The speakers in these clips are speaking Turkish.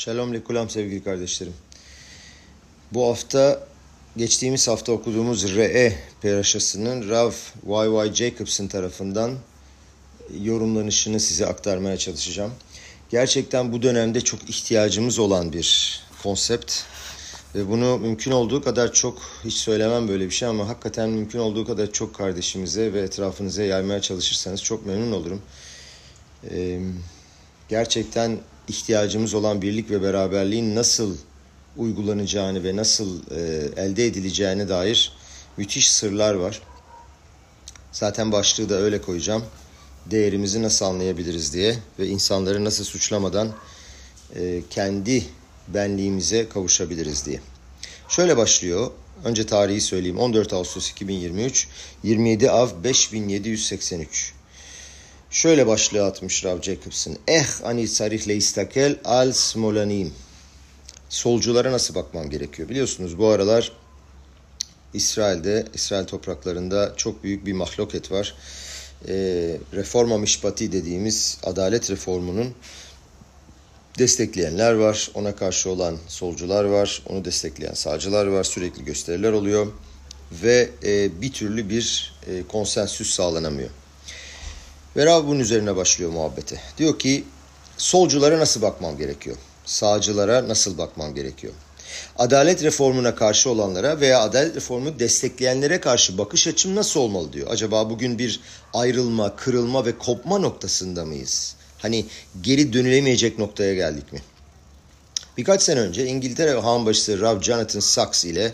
Shalom lekulam sevgili kardeşlerim. Bu hafta geçtiğimiz hafta okuduğumuz Re'e peraşasının Rav Y.Y. Jacobson tarafından yorumlanışını size aktarmaya çalışacağım. Gerçekten bu dönemde çok ihtiyacımız olan bir konsept. Ve bunu mümkün olduğu kadar çok, hiç söylemem böyle bir şey ama hakikaten mümkün olduğu kadar çok kardeşimize ve etrafınıza yaymaya çalışırsanız çok memnun olurum. Ee, gerçekten ihtiyacımız olan birlik ve beraberliğin nasıl uygulanacağını ve nasıl e, elde edileceğine dair müthiş sırlar var. Zaten başlığı da öyle koyacağım. Değerimizi nasıl anlayabiliriz diye ve insanları nasıl suçlamadan e, kendi benliğimize kavuşabiliriz diye. Şöyle başlıyor. Önce tarihi söyleyeyim. 14 Ağustos 2023, 27 Av 5783. Şöyle başlığı atmış Rav Jacobson. Eh ani sarih leistakel al smolanim. Solculara nasıl bakmam gerekiyor? Biliyorsunuz bu aralar İsrail'de, İsrail topraklarında çok büyük bir mahloket var. E, reforma mişpati dediğimiz adalet reformunun destekleyenler var. Ona karşı olan solcular var. Onu destekleyen sağcılar var. Sürekli gösteriler oluyor. Ve e, bir türlü bir e, konsensüs sağlanamıyor. Ve Rab bunun üzerine başlıyor muhabbete. Diyor ki solculara nasıl bakmam gerekiyor? Sağcılara nasıl bakmam gerekiyor? Adalet reformuna karşı olanlara veya adalet reformu destekleyenlere karşı bakış açım nasıl olmalı diyor. Acaba bugün bir ayrılma, kırılma ve kopma noktasında mıyız? Hani geri dönülemeyecek noktaya geldik mi? Birkaç sene önce İngiltere Hanbaşısı Rav Jonathan Sachs ile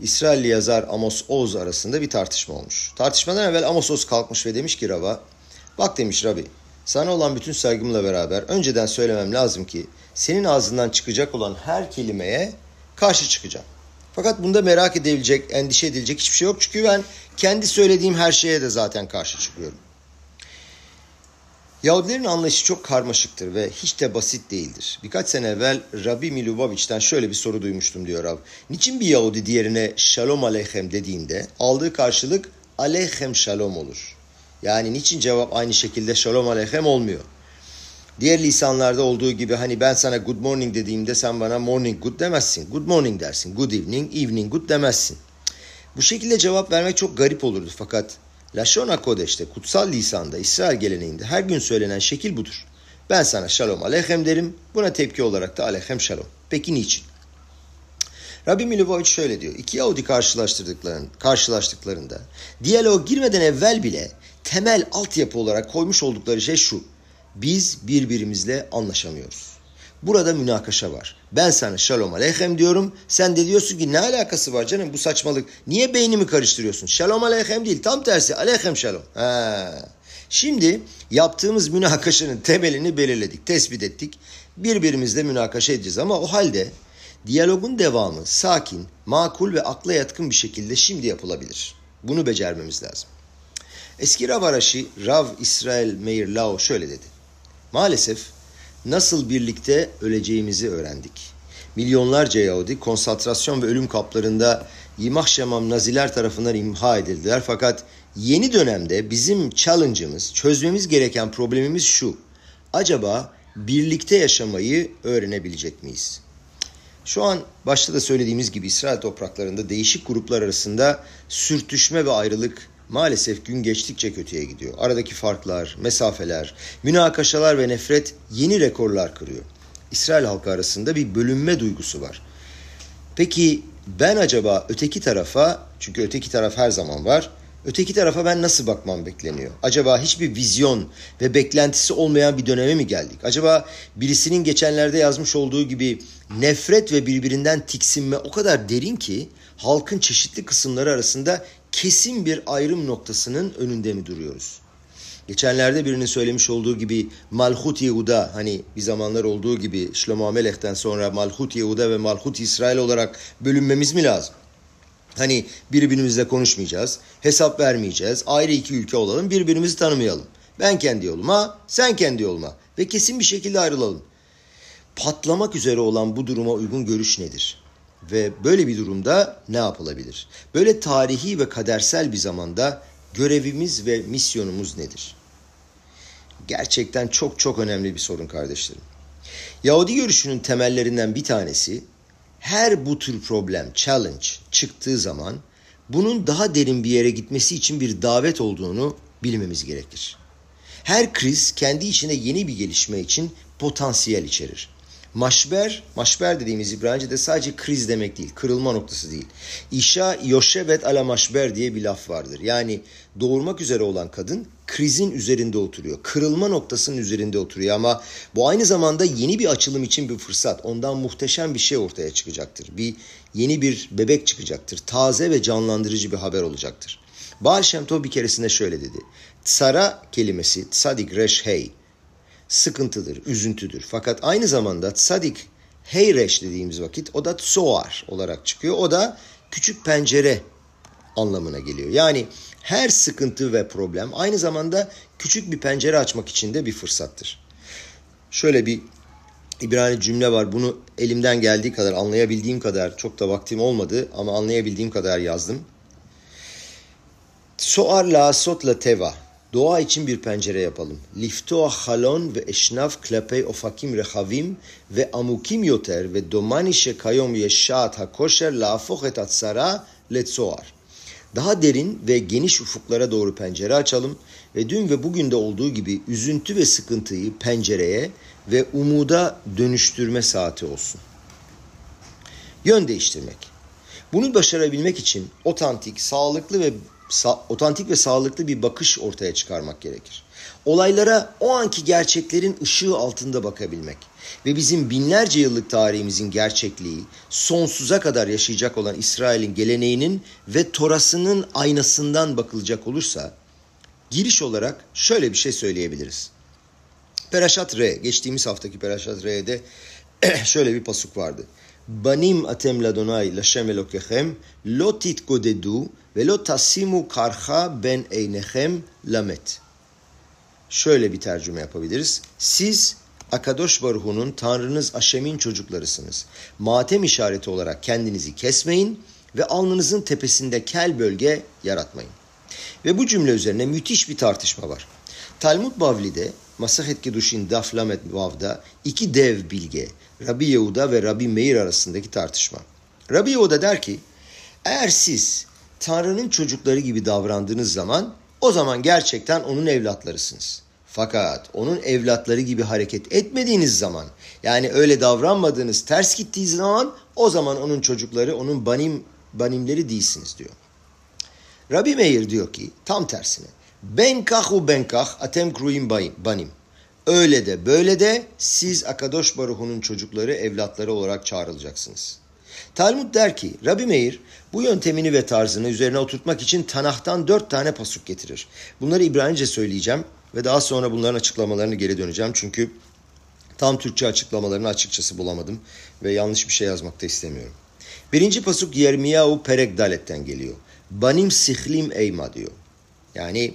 İsrailli yazar Amos Oz arasında bir tartışma olmuş. Tartışmadan evvel Amos Oz kalkmış ve demiş ki Rav'a Bak demiş Rabbi, sana olan bütün saygımla beraber önceden söylemem lazım ki senin ağzından çıkacak olan her kelimeye karşı çıkacağım. Fakat bunda merak edilecek, endişe edilecek hiçbir şey yok. Çünkü ben kendi söylediğim her şeye de zaten karşı çıkıyorum. Yahudilerin anlayışı çok karmaşıktır ve hiç de basit değildir. Birkaç sene evvel Rabbi Miluboviç'ten şöyle bir soru duymuştum diyor Rab. Niçin bir Yahudi diğerine Shalom Aleichem dediğinde aldığı karşılık Aleichem Shalom olur? Yani niçin cevap aynı şekilde Shalom Aleichem olmuyor? Diğer lisanlarda olduğu gibi hani ben sana good morning dediğimde sen bana morning good demezsin. Good morning dersin. Good evening, evening good demezsin. Bu şekilde cevap vermek çok garip olurdu fakat Lashon Kodeş'te, kutsal lisanda, İsrail geleneğinde her gün söylenen şekil budur. Ben sana shalom aleichem derim, buna tepki olarak da aleichem shalom. Peki niçin? Rabbi Milivovic şöyle diyor. İki Yahudi karşılaştırdıklarında, karşılaştıklarında diyalog girmeden evvel bile temel altyapı olarak koymuş oldukları şey şu. Biz birbirimizle anlaşamıyoruz. Burada münakaşa var. Ben sana shalom aleichem diyorum. Sen de diyorsun ki ne alakası var canım bu saçmalık. Niye beynimi karıştırıyorsun? Shalom aleichem değil tam tersi aleichem shalom. Ha. Şimdi yaptığımız münakaşanın temelini belirledik, tespit ettik. Birbirimizle münakaşa edeceğiz ama o halde diyalogun devamı sakin, makul ve akla yatkın bir şekilde şimdi yapılabilir. Bunu becermemiz lazım. Eski Rav Araşi Rav İsrail Meir Lao şöyle dedi. Maalesef nasıl birlikte öleceğimizi öğrendik. Milyonlarca Yahudi konsantrasyon ve ölüm kaplarında Yimah Şemam Naziler tarafından imha edildiler. Fakat yeni dönemde bizim challenge'ımız, çözmemiz gereken problemimiz şu. Acaba birlikte yaşamayı öğrenebilecek miyiz? Şu an başta da söylediğimiz gibi İsrail topraklarında değişik gruplar arasında sürtüşme ve ayrılık maalesef gün geçtikçe kötüye gidiyor. Aradaki farklar, mesafeler, münakaşalar ve nefret yeni rekorlar kırıyor. İsrail halkı arasında bir bölünme duygusu var. Peki ben acaba öteki tarafa, çünkü öteki taraf her zaman var, öteki tarafa ben nasıl bakmam bekleniyor? Acaba hiçbir vizyon ve beklentisi olmayan bir döneme mi geldik? Acaba birisinin geçenlerde yazmış olduğu gibi nefret ve birbirinden tiksinme o kadar derin ki halkın çeşitli kısımları arasında kesin bir ayrım noktasının önünde mi duruyoruz? Geçenlerde birinin söylemiş olduğu gibi Malhut Yehuda hani bir zamanlar olduğu gibi Şlomo Amelech'ten sonra Malhut Yehuda ve Malhut İsrail olarak bölünmemiz mi lazım? Hani birbirimizle konuşmayacağız, hesap vermeyeceğiz, ayrı iki ülke olalım, birbirimizi tanımayalım. Ben kendi yoluma, sen kendi yoluma ve kesin bir şekilde ayrılalım. Patlamak üzere olan bu duruma uygun görüş nedir? Ve böyle bir durumda ne yapılabilir? Böyle tarihi ve kadersel bir zamanda görevimiz ve misyonumuz nedir? Gerçekten çok çok önemli bir sorun kardeşlerim. Yahudi görüşünün temellerinden bir tanesi her bu tür problem, challenge çıktığı zaman bunun daha derin bir yere gitmesi için bir davet olduğunu bilmemiz gerekir. Her kriz kendi içine yeni bir gelişme için potansiyel içerir. Maşber, maşber dediğimiz İbranice'de sadece kriz demek değil, kırılma noktası değil. İşa yoshevet ala maşber diye bir laf vardır. Yani doğurmak üzere olan kadın krizin üzerinde oturuyor. Kırılma noktasının üzerinde oturuyor ama bu aynı zamanda yeni bir açılım için bir fırsat. Ondan muhteşem bir şey ortaya çıkacaktır. Bir yeni bir bebek çıkacaktır. Taze ve canlandırıcı bir haber olacaktır. Baal Shem Tov bir keresinde şöyle dedi. Tsara kelimesi, tsadik resh hey, sıkıntıdır, üzüntüdür. Fakat aynı zamanda tsadik heyreş dediğimiz vakit o da tsoar olarak çıkıyor. O da küçük pencere anlamına geliyor. Yani her sıkıntı ve problem aynı zamanda küçük bir pencere açmak için de bir fırsattır. Şöyle bir İbrani cümle var. Bunu elimden geldiği kadar, anlayabildiğim kadar, çok da vaktim olmadı ama anlayabildiğim kadar yazdım. Soar la sot la teva. Doğa için bir pencere yapalım. Liftoa halon ve eşnaf klepey ofakim rehavim ve amukim yoter ve domani şekayom yeşat hakoşer la afoch et atsara letsoar. Daha derin ve geniş ufuklara doğru pencere açalım ve dün ve bugün de olduğu gibi üzüntü ve sıkıntıyı pencereye ve umuda dönüştürme saati olsun. Yön değiştirmek. Bunu başarabilmek için otantik, sağlıklı ve otantik ve sağlıklı bir bakış ortaya çıkarmak gerekir. Olaylara o anki gerçeklerin ışığı altında bakabilmek ve bizim binlerce yıllık tarihimizin gerçekliği, sonsuza kadar yaşayacak olan İsrail'in geleneğinin ve torasının aynasından bakılacak olursa, giriş olarak şöyle bir şey söyleyebiliriz. Peraşat Re, geçtiğimiz haftaki Peraşat Re'de şöyle bir pasuk vardı. Atem ladonai lashem elokechem lo titgodedu ve lo tasimu karha ben eynechem lamet. Şöyle bir tercüme yapabiliriz. Siz Akadosh Baruhu'nun Tanrınız Aşem'in çocuklarısınız. Matem işareti olarak kendinizi kesmeyin ve alnınızın tepesinde kel bölge yaratmayın. Ve bu cümle üzerine müthiş bir tartışma var. Talmud Bavli'de Masahet Keduşin Daf Lamet Vav'da iki dev bilge Rabbi Yehuda ve Rabbi Meir arasındaki tartışma. Rabbi Yehuda der ki eğer siz Tanrı'nın çocukları gibi davrandığınız zaman o zaman gerçekten onun evlatlarısınız. Fakat onun evlatları gibi hareket etmediğiniz zaman yani öyle davranmadığınız ters gittiği zaman o zaman onun çocukları onun banim banimleri değilsiniz diyor. Rabbi Meir diyor ki tam tersine ben kahu ben kah atem kruim banim. Öyle de böyle de siz Akadosh Baruhu'nun çocukları evlatları olarak çağrılacaksınız. Talmud der ki Rabbi Meir bu yöntemini ve tarzını üzerine oturtmak için Tanah'tan dört tane pasuk getirir. Bunları İbranice söyleyeceğim ve daha sonra bunların açıklamalarını geri döneceğim. Çünkü tam Türkçe açıklamalarını açıkçası bulamadım ve yanlış bir şey yazmak da istemiyorum. Birinci pasuk Yermiyahu Perek Dalet'ten geliyor. Banim sihlim eyma diyor. Yani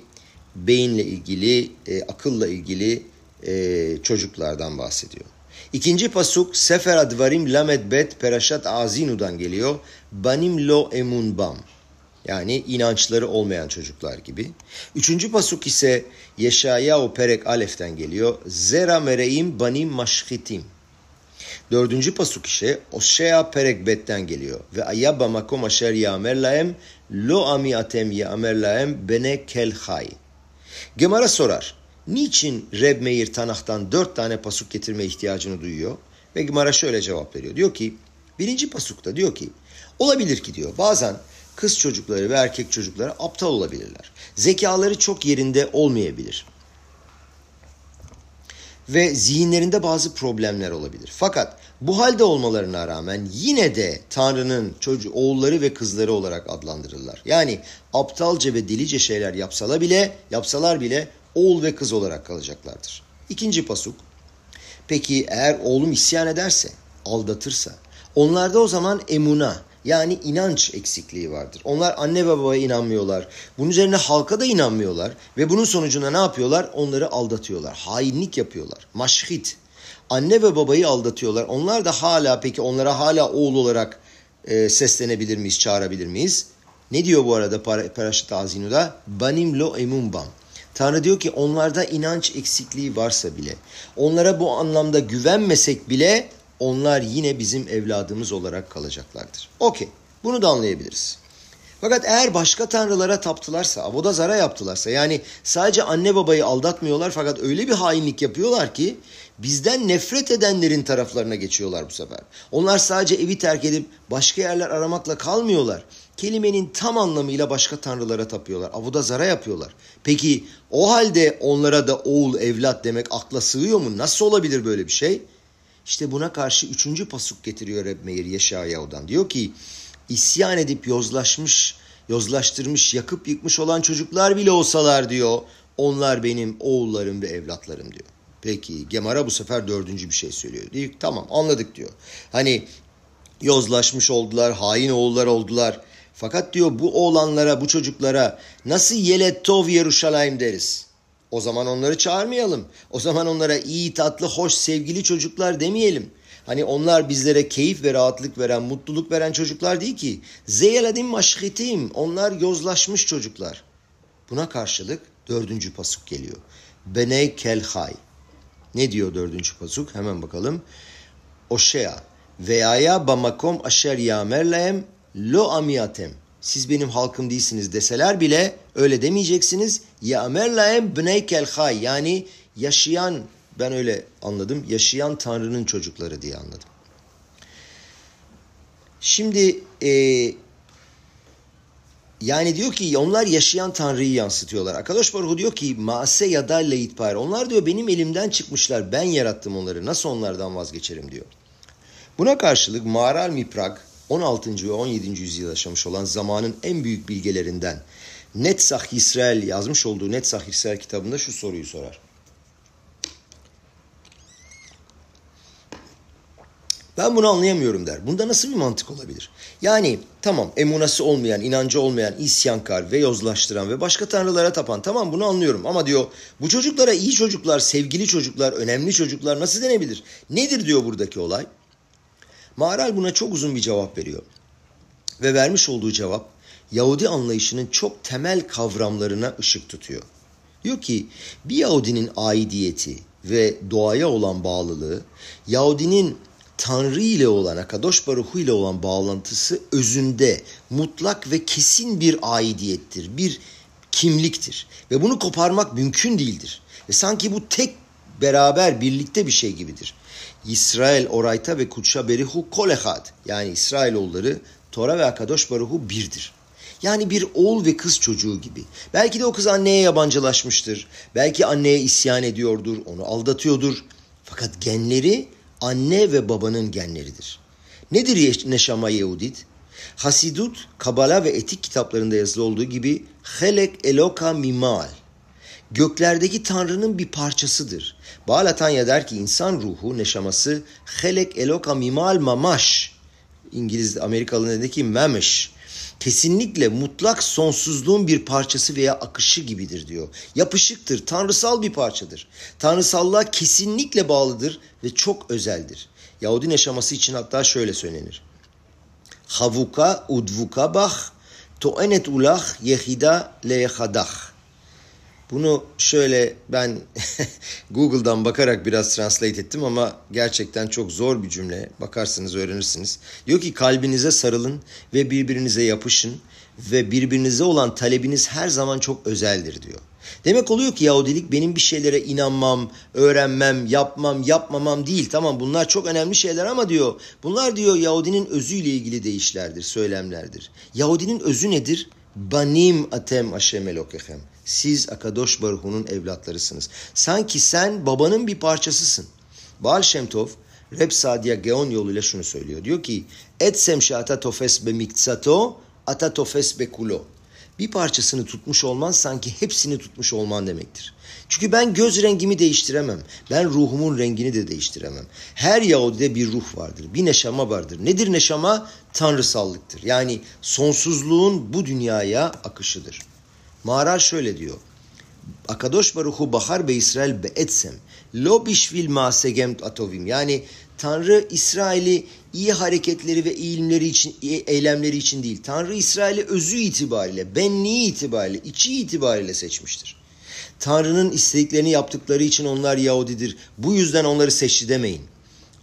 beyinle ilgili, e, akılla ilgili e, çocuklardan bahsediyor. İkinci pasuk Sefer Advarim Lamed Bet Perashat Azinu'dan geliyor. Banim lo emun bam. Yani inançları olmayan çocuklar gibi. Üçüncü pasuk ise Yeşaya o Perek Alef'ten geliyor. Zera mereim banim maşhitim. Dördüncü pasuk ise Oshea Perek Bet'ten geliyor. Ve ayabba makom aşer ya'mer laem lo ami atem ya'mer laem bene kel hay. Gemara sorar. Niçin Reb Meir Tanah'tan dört tane pasuk getirme ihtiyacını duyuyor? Ve Gemara şöyle cevap veriyor. Diyor ki birinci pasukta diyor ki olabilir ki diyor bazen kız çocukları ve erkek çocukları aptal olabilirler. Zekaları çok yerinde olmayabilir. Ve zihinlerinde bazı problemler olabilir. Fakat bu halde olmalarına rağmen yine de Tanrı'nın çocuğu, oğulları ve kızları olarak adlandırırlar. Yani aptalca ve delice şeyler yapsalar bile, yapsalar bile oğul ve kız olarak kalacaklardır. İkinci pasuk. Peki eğer oğlum isyan ederse, aldatırsa, onlarda o zaman emuna yani inanç eksikliği vardır. Onlar anne ve babaya inanmıyorlar. Bunun üzerine halka da inanmıyorlar. Ve bunun sonucunda ne yapıyorlar? Onları aldatıyorlar. Hainlik yapıyorlar. Maşhit. Anne ve babayı aldatıyorlar. Onlar da hala peki onlara hala oğul olarak e, seslenebilir miyiz, çağırabilir miyiz? Ne diyor bu arada Paraşıt Azinu'da? Banim lo emumbam. Tanrı diyor ki onlarda inanç eksikliği varsa bile, onlara bu anlamda güvenmesek bile onlar yine bizim evladımız olarak kalacaklardır. Okey, bunu da anlayabiliriz. Fakat eğer başka tanrılara taptılarsa, avoda zara yaptılarsa yani sadece anne babayı aldatmıyorlar fakat öyle bir hainlik yapıyorlar ki bizden nefret edenlerin taraflarına geçiyorlar bu sefer. Onlar sadece evi terk edip başka yerler aramakla kalmıyorlar. Kelimenin tam anlamıyla başka tanrılara tapıyorlar. Avoda zara yapıyorlar. Peki o halde onlara da oğul evlat demek akla sığıyor mu? Nasıl olabilir böyle bir şey? İşte buna karşı üçüncü pasuk getiriyor Reb Meir Yeşayahu'dan. Diyor ki isyan edip yozlaşmış, yozlaştırmış, yakıp yıkmış olan çocuklar bile olsalar diyor. Onlar benim oğullarım ve evlatlarım diyor. Peki Gemara bu sefer dördüncü bir şey söylüyor. Diyor tamam anladık diyor. Hani yozlaşmış oldular, hain oğullar oldular. Fakat diyor bu oğlanlara, bu çocuklara nasıl yelet tov Yeruşalayim deriz. O zaman onları çağırmayalım. O zaman onlara iyi, tatlı, hoş, sevgili çocuklar demeyelim. Hani onlar bizlere keyif ve rahatlık veren, mutluluk veren çocuklar değil ki. Zeyeladim maşhitim. Onlar yozlaşmış çocuklar. Buna karşılık dördüncü pasuk geliyor. Beney kelhay. Ne diyor dördüncü pasuk? Hemen bakalım. Oşea. Veyaya bamakom aşer yamer lo amiyatem. Siz benim halkım değilsiniz deseler bile öyle demeyeceksiniz. Yamer lahem bney kelhay. Yani yaşayan ben öyle anladım. Yaşayan Tanrı'nın çocukları diye anladım. Şimdi e, yani diyor ki onlar yaşayan Tanrı'yı yansıtıyorlar. Akadosh Baruch diyor ki maase ya da leitpar. Onlar diyor benim elimden çıkmışlar. Ben yarattım onları. Nasıl onlardan vazgeçerim diyor. Buna karşılık Maral Miprag 16. ve 17. yüzyılda yaşamış olan zamanın en büyük bilgelerinden Netzach İsrail yazmış olduğu Netzach İsrail kitabında şu soruyu sorar. Ben bunu anlayamıyorum der. Bunda nasıl bir mantık olabilir? Yani tamam emunası olmayan, inancı olmayan, isyankar ve yozlaştıran ve başka tanrılara tapan tamam bunu anlıyorum. Ama diyor bu çocuklara iyi çocuklar, sevgili çocuklar, önemli çocuklar nasıl denebilir? Nedir diyor buradaki olay? Maral buna çok uzun bir cevap veriyor. Ve vermiş olduğu cevap Yahudi anlayışının çok temel kavramlarına ışık tutuyor. Diyor ki bir Yahudinin aidiyeti ve doğaya olan bağlılığı Yahudinin Tanrı ile olan, Akadosh Baruhu ile olan bağlantısı özünde mutlak ve kesin bir aidiyettir, bir kimliktir. Ve bunu koparmak mümkün değildir. Ve sanki bu tek beraber birlikte bir şey gibidir. İsrail orayta ve kutşa berihu kolehad. Yani İsrailoğulları Tora ve Akadosh Baruhu birdir. Yani bir oğul ve kız çocuğu gibi. Belki de o kız anneye yabancılaşmıştır. Belki anneye isyan ediyordur, onu aldatıyordur. Fakat genleri anne ve babanın genleridir. Nedir Neşama Yehudit? Hasidut, Kabala ve etik kitaplarında yazılı olduğu gibi Helek Eloka Mimal. Göklerdeki Tanrı'nın bir parçasıdır. Baal Atanya der ki insan ruhu, neşaması Helek Eloka Mimal Mamash. İngiliz Amerikalı dedi ki memesh kesinlikle mutlak sonsuzluğun bir parçası veya akışı gibidir diyor. Yapışıktır, tanrısal bir parçadır. Tanrısallığa kesinlikle bağlıdır ve çok özeldir. Yahudi yaşaması için hatta şöyle söylenir. Havuka udvuka bah toenet ulah yehida leyehadah. Bunu şöyle ben Google'dan bakarak biraz translate ettim ama gerçekten çok zor bir cümle. Bakarsınız öğrenirsiniz. Diyor ki kalbinize sarılın ve birbirinize yapışın ve birbirinize olan talebiniz her zaman çok özeldir diyor. Demek oluyor ki Yahudilik benim bir şeylere inanmam, öğrenmem, yapmam, yapmamam değil. Tamam bunlar çok önemli şeyler ama diyor bunlar diyor Yahudinin özüyle ilgili deyişlerdir, söylemlerdir. Yahudinin özü nedir? Banim atem Hashem elokechem. Siz Akadosh Baruhu'nun evlatlarısınız. Sanki sen babanın bir parçasısın. Baal Shem Tov, Reb Sadia Geon yoluyla şunu söylüyor. Diyor ki, Etsem ata tofes be miktsato, ata tofes be kulo. Bir parçasını tutmuş olman sanki hepsini tutmuş olman demektir. Çünkü ben göz rengimi değiştiremem. Ben ruhumun rengini de değiştiremem. Her Yahudide bir ruh vardır. Bir neşama vardır. Nedir neşama? Tanrısallıktır. Yani sonsuzluğun bu dünyaya akışıdır. Mağarar şöyle diyor. Akadosh Baruhu Bahar be İsrail be etsem lo bişvil masegem atovim. Yani Tanrı İsrail'i iyi hareketleri ve eğilimleri için, eylemleri için değil. Tanrı İsrail'i özü itibariyle, benliği itibariyle, içi itibariyle seçmiştir. Tanrı'nın istediklerini yaptıkları için onlar Yahudidir. Bu yüzden onları seçti demeyin.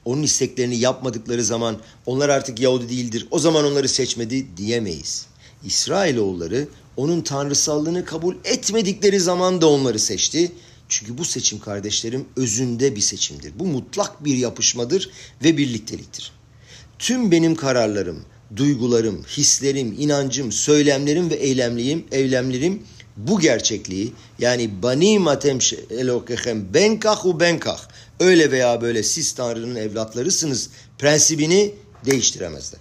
Onun isteklerini yapmadıkları zaman onlar artık Yahudi değildir. O zaman onları seçmedi diyemeyiz. İsrailoğulları onun tanrısallığını kabul etmedikleri zaman da onları seçti. Çünkü bu seçim kardeşlerim özünde bir seçimdir. Bu mutlak bir yapışmadır ve birlikteliktir. Tüm benim kararlarım, duygularım, hislerim, inancım, söylemlerim ve eylemliyim, eylemlerim bu gerçekliği yani bani matem elokehem benkah u benkah öyle veya böyle siz Tanrı'nın evlatlarısınız prensibini değiştiremezler.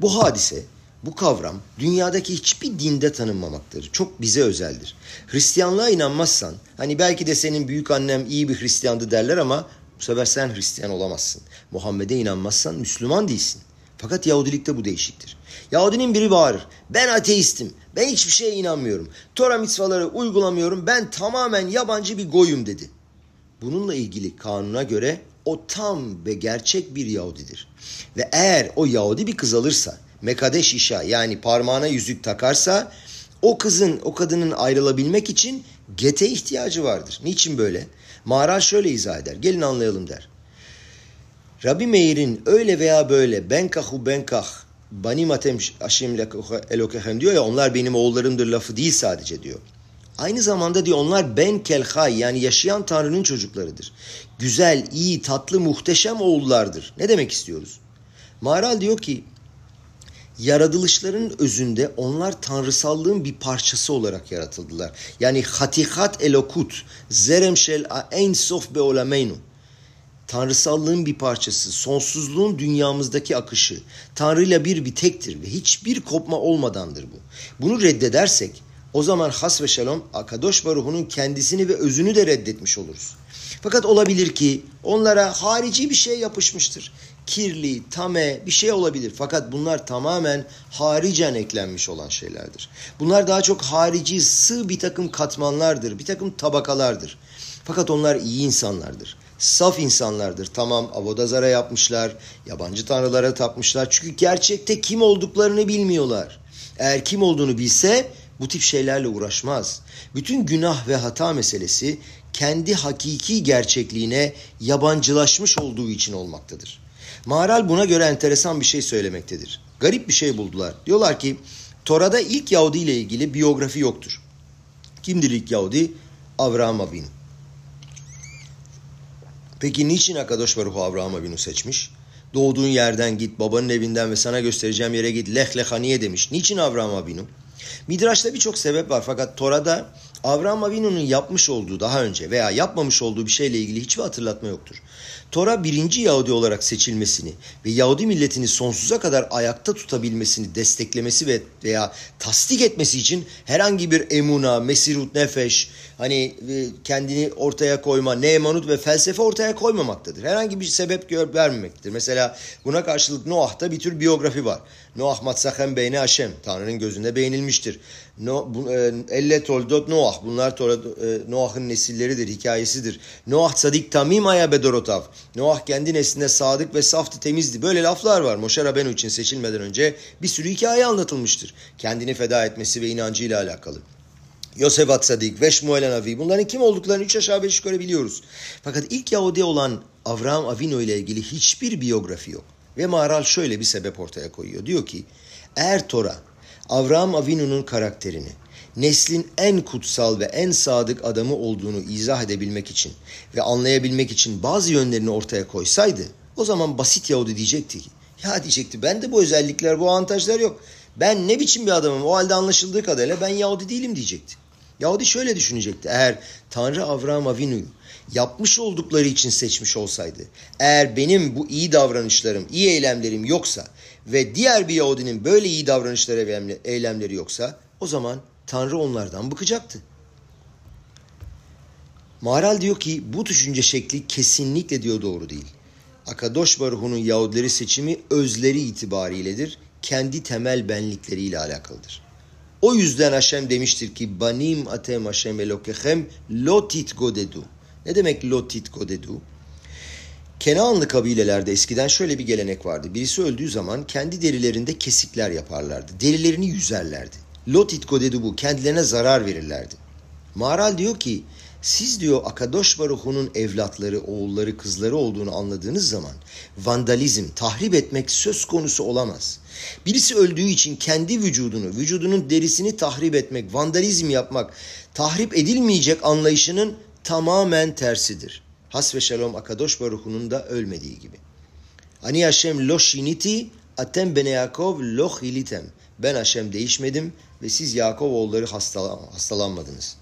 Bu hadise bu kavram dünyadaki hiçbir dinde tanınmamaktadır. Çok bize özeldir. Hristiyanlığa inanmazsan, hani belki de senin büyük annem iyi bir Hristiyandı derler ama bu sefer sen Hristiyan olamazsın. Muhammed'e inanmazsan Müslüman değilsin. Fakat Yahudilikte bu değişiktir. Yahudinin biri bağırır. Ben ateistim. Ben hiçbir şeye inanmıyorum. Tora mitzvaları uygulamıyorum. Ben tamamen yabancı bir goyum dedi. Bununla ilgili kanuna göre o tam ve gerçek bir Yahudidir. Ve eğer o Yahudi bir kız alırsa mekadeş işa yani parmağına yüzük takarsa o kızın, o kadının ayrılabilmek için gete ihtiyacı vardır. Niçin böyle? Mağara şöyle izah eder. Gelin anlayalım der. Rabbi Meir'in öyle veya böyle benkahu benkah bani matem aşim elokehem diyor ya onlar benim oğullarımdır lafı değil sadece diyor. Aynı zamanda diyor onlar ben kelhay yani yaşayan Tanrı'nın çocuklarıdır. Güzel, iyi, tatlı, muhteşem oğullardır. Ne demek istiyoruz? Maral diyor ki yaratılışların özünde onlar tanrısallığın bir parçası olarak yaratıldılar. Yani hatihat elokut, zeremşel en sof be olameynu. Tanrısallığın bir parçası, sonsuzluğun dünyamızdaki akışı, Tanrı ile bir bir tektir ve hiçbir kopma olmadandır bu. Bunu reddedersek o zaman has ve şalom Akadosh Baruhu'nun kendisini ve özünü de reddetmiş oluruz. Fakat olabilir ki onlara harici bir şey yapışmıştır kirli, tame bir şey olabilir. Fakat bunlar tamamen haricen eklenmiş olan şeylerdir. Bunlar daha çok harici, sığ bir takım katmanlardır, bir takım tabakalardır. Fakat onlar iyi insanlardır. Saf insanlardır. Tamam avodazara yapmışlar, yabancı tanrılara tapmışlar. Çünkü gerçekte kim olduklarını bilmiyorlar. Eğer kim olduğunu bilse bu tip şeylerle uğraşmaz. Bütün günah ve hata meselesi kendi hakiki gerçekliğine yabancılaşmış olduğu için olmaktadır. Maral buna göre enteresan bir şey söylemektedir. Garip bir şey buldular. Diyorlar ki Tora'da ilk Yahudi ile ilgili biyografi yoktur. Kimdir ilk Yahudi? Avraham Avinu. Peki niçin Akadosh Baruch Avraham Avinu seçmiş? Doğduğun yerden git, babanın evinden ve sana göstereceğim yere git, leh lehaniye demiş. Niçin Avraham Avinu? Midraş'ta birçok sebep var fakat Tora'da Avraham Avinu'nun yapmış olduğu daha önce veya yapmamış olduğu bir şeyle ilgili hiçbir hatırlatma yoktur. Tora birinci Yahudi olarak seçilmesini ve Yahudi milletini sonsuza kadar ayakta tutabilmesini desteklemesi ve veya tasdik etmesi için herhangi bir emuna, mesirut nefeş, hani e, kendini ortaya koyma, neemanut ve felsefe ortaya koymamaktadır. Herhangi bir sebep gör vermemektedir. Mesela buna karşılık Noah'ta bir tür biyografi var. Noah matsahem beyne Haşem, Tanrı'nın gözünde beğenilmiştir. No, bu, e, elle toldot Noah, bunlar e, Noah'ın nesilleridir, hikayesidir. Noah sadik tamim aya bedorotav. Noah kendi nesline sadık ve saftı, temizdi. Böyle laflar var. Moşe Rabenu için seçilmeden önce bir sürü hikaye anlatılmıştır. Kendini feda etmesi ve inancıyla alakalı. Yosef Atsadik ve Shmuel Navi bunların kim olduklarını üç aşağı beş yukarı biliyoruz. Fakat ilk Yahudi olan Avraham Avino ile ilgili hiçbir biyografi yok. Ve Maral şöyle bir sebep ortaya koyuyor. Diyor ki eğer Tora Avraham Avinu'nun karakterini neslin en kutsal ve en sadık adamı olduğunu izah edebilmek için ve anlayabilmek için bazı yönlerini ortaya koysaydı o zaman basit Yahudi diyecekti ya diyecekti ben de bu özellikler bu avantajlar yok. Ben ne biçim bir adamım o halde anlaşıldığı kadarıyla ben Yahudi değilim diyecekti. Yahudi şöyle düşünecekti eğer Tanrı Avraham Avinu'yu yapmış oldukları için seçmiş olsaydı eğer benim bu iyi davranışlarım, iyi eylemlerim yoksa ve diğer bir Yahudinin böyle iyi davranışları eylemleri yoksa o zaman Tanrı onlardan bıkacaktı. Maral diyor ki bu düşünce şekli kesinlikle diyor doğru değil. Akadosh Baruhu'nun Yahudileri seçimi özleri itibariyledir. Kendi temel benlikleriyle alakalıdır. O yüzden Haşem demiştir ki Banim atem Haşem elokehem lotit godedu. Ne demek lotit godedu? Kenaanlı kabilelerde eskiden şöyle bir gelenek vardı. Birisi öldüğü zaman kendi derilerinde kesikler yaparlardı. Derilerini yüzerlerdi. Lotit godedu bu. Kendilerine zarar verirlerdi. Maral diyor ki siz diyor Akadosh Baruhu'nun evlatları, oğulları, kızları olduğunu anladığınız zaman vandalizm, tahrip etmek söz konusu olamaz. Birisi öldüğü için kendi vücudunu, vücudunun derisini tahrip etmek, vandalizm yapmak, tahrip edilmeyecek anlayışının tamamen tersidir. Has ve Shalom Akadosh Baruhu'nun da ölmediği gibi. Ani Hashem lo shiniti atem bene Yakov lo hilitem. Ben Hashem değişmedim ve siz Yakov oğulları hastalanmadınız.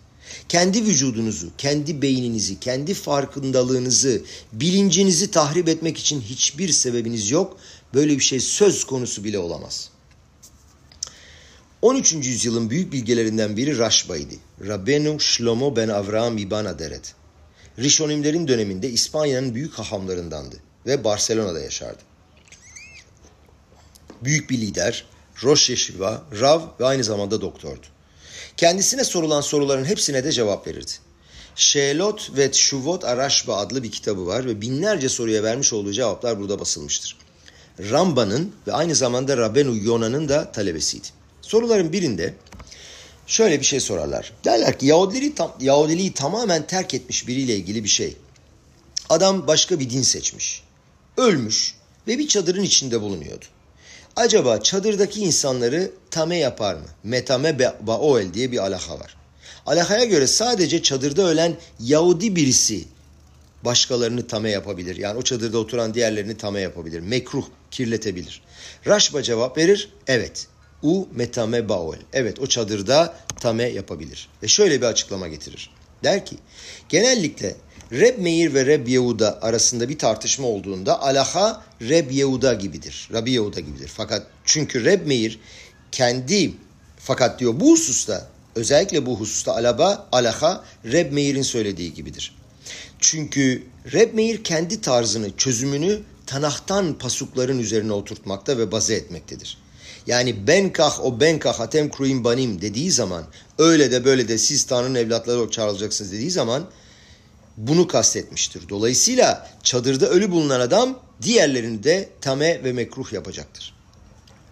Kendi vücudunuzu, kendi beyninizi, kendi farkındalığınızı, bilincinizi tahrip etmek için hiçbir sebebiniz yok. Böyle bir şey söz konusu bile olamaz. 13. yüzyılın büyük bilgelerinden biri Raşba'ydı. Rabbenu Shlomo ben Avraham İban Aderet. Rişonimlerin döneminde İspanya'nın büyük hahamlarındandı ve Barcelona'da yaşardı. Büyük bir lider, Rosh Yeshiva, Rav ve aynı zamanda doktordu. Kendisine sorulan soruların hepsine de cevap verirdi. Şelot ve Şuvot Araşba adlı bir kitabı var ve binlerce soruya vermiş olduğu cevaplar burada basılmıştır. Ramba'nın ve aynı zamanda Rabenu Yona'nın da talebesiydi. Soruların birinde şöyle bir şey sorarlar. Derler ki Yahudiliği, tam, Yahudiliği tamamen terk etmiş biriyle ilgili bir şey. Adam başka bir din seçmiş. Ölmüş ve bir çadırın içinde bulunuyordu. Acaba çadırdaki insanları tame yapar mı? Metame baoel diye bir alaha var. Alahaya göre sadece çadırda ölen Yahudi birisi başkalarını tame yapabilir. Yani o çadırda oturan diğerlerini tame yapabilir. Mekruh, kirletebilir. Raşba cevap verir, evet. U metame baoel. Evet o çadırda tame yapabilir. Ve şöyle bir açıklama getirir. Der ki, genellikle Reb Meir ve Reb Yehuda arasında bir tartışma olduğunda alaha Reb Yehuda gibidir. Rabbi Yehuda gibidir. Fakat çünkü Reb Meir kendi fakat diyor bu hususta özellikle bu hususta alaba alaha Reb Meir'in söylediği gibidir. Çünkü Reb Meir kendi tarzını, çözümünü Tanah'tan pasukların üzerine oturtmakta ve baze etmektedir. Yani benkah o benkah hatem kruim banim dediği zaman öyle de böyle de siz Tanrı'nın evlatları olarak çağrılacaksınız dediği zaman bunu kastetmiştir. Dolayısıyla çadırda ölü bulunan adam diğerlerini de tame ve mekruh yapacaktır.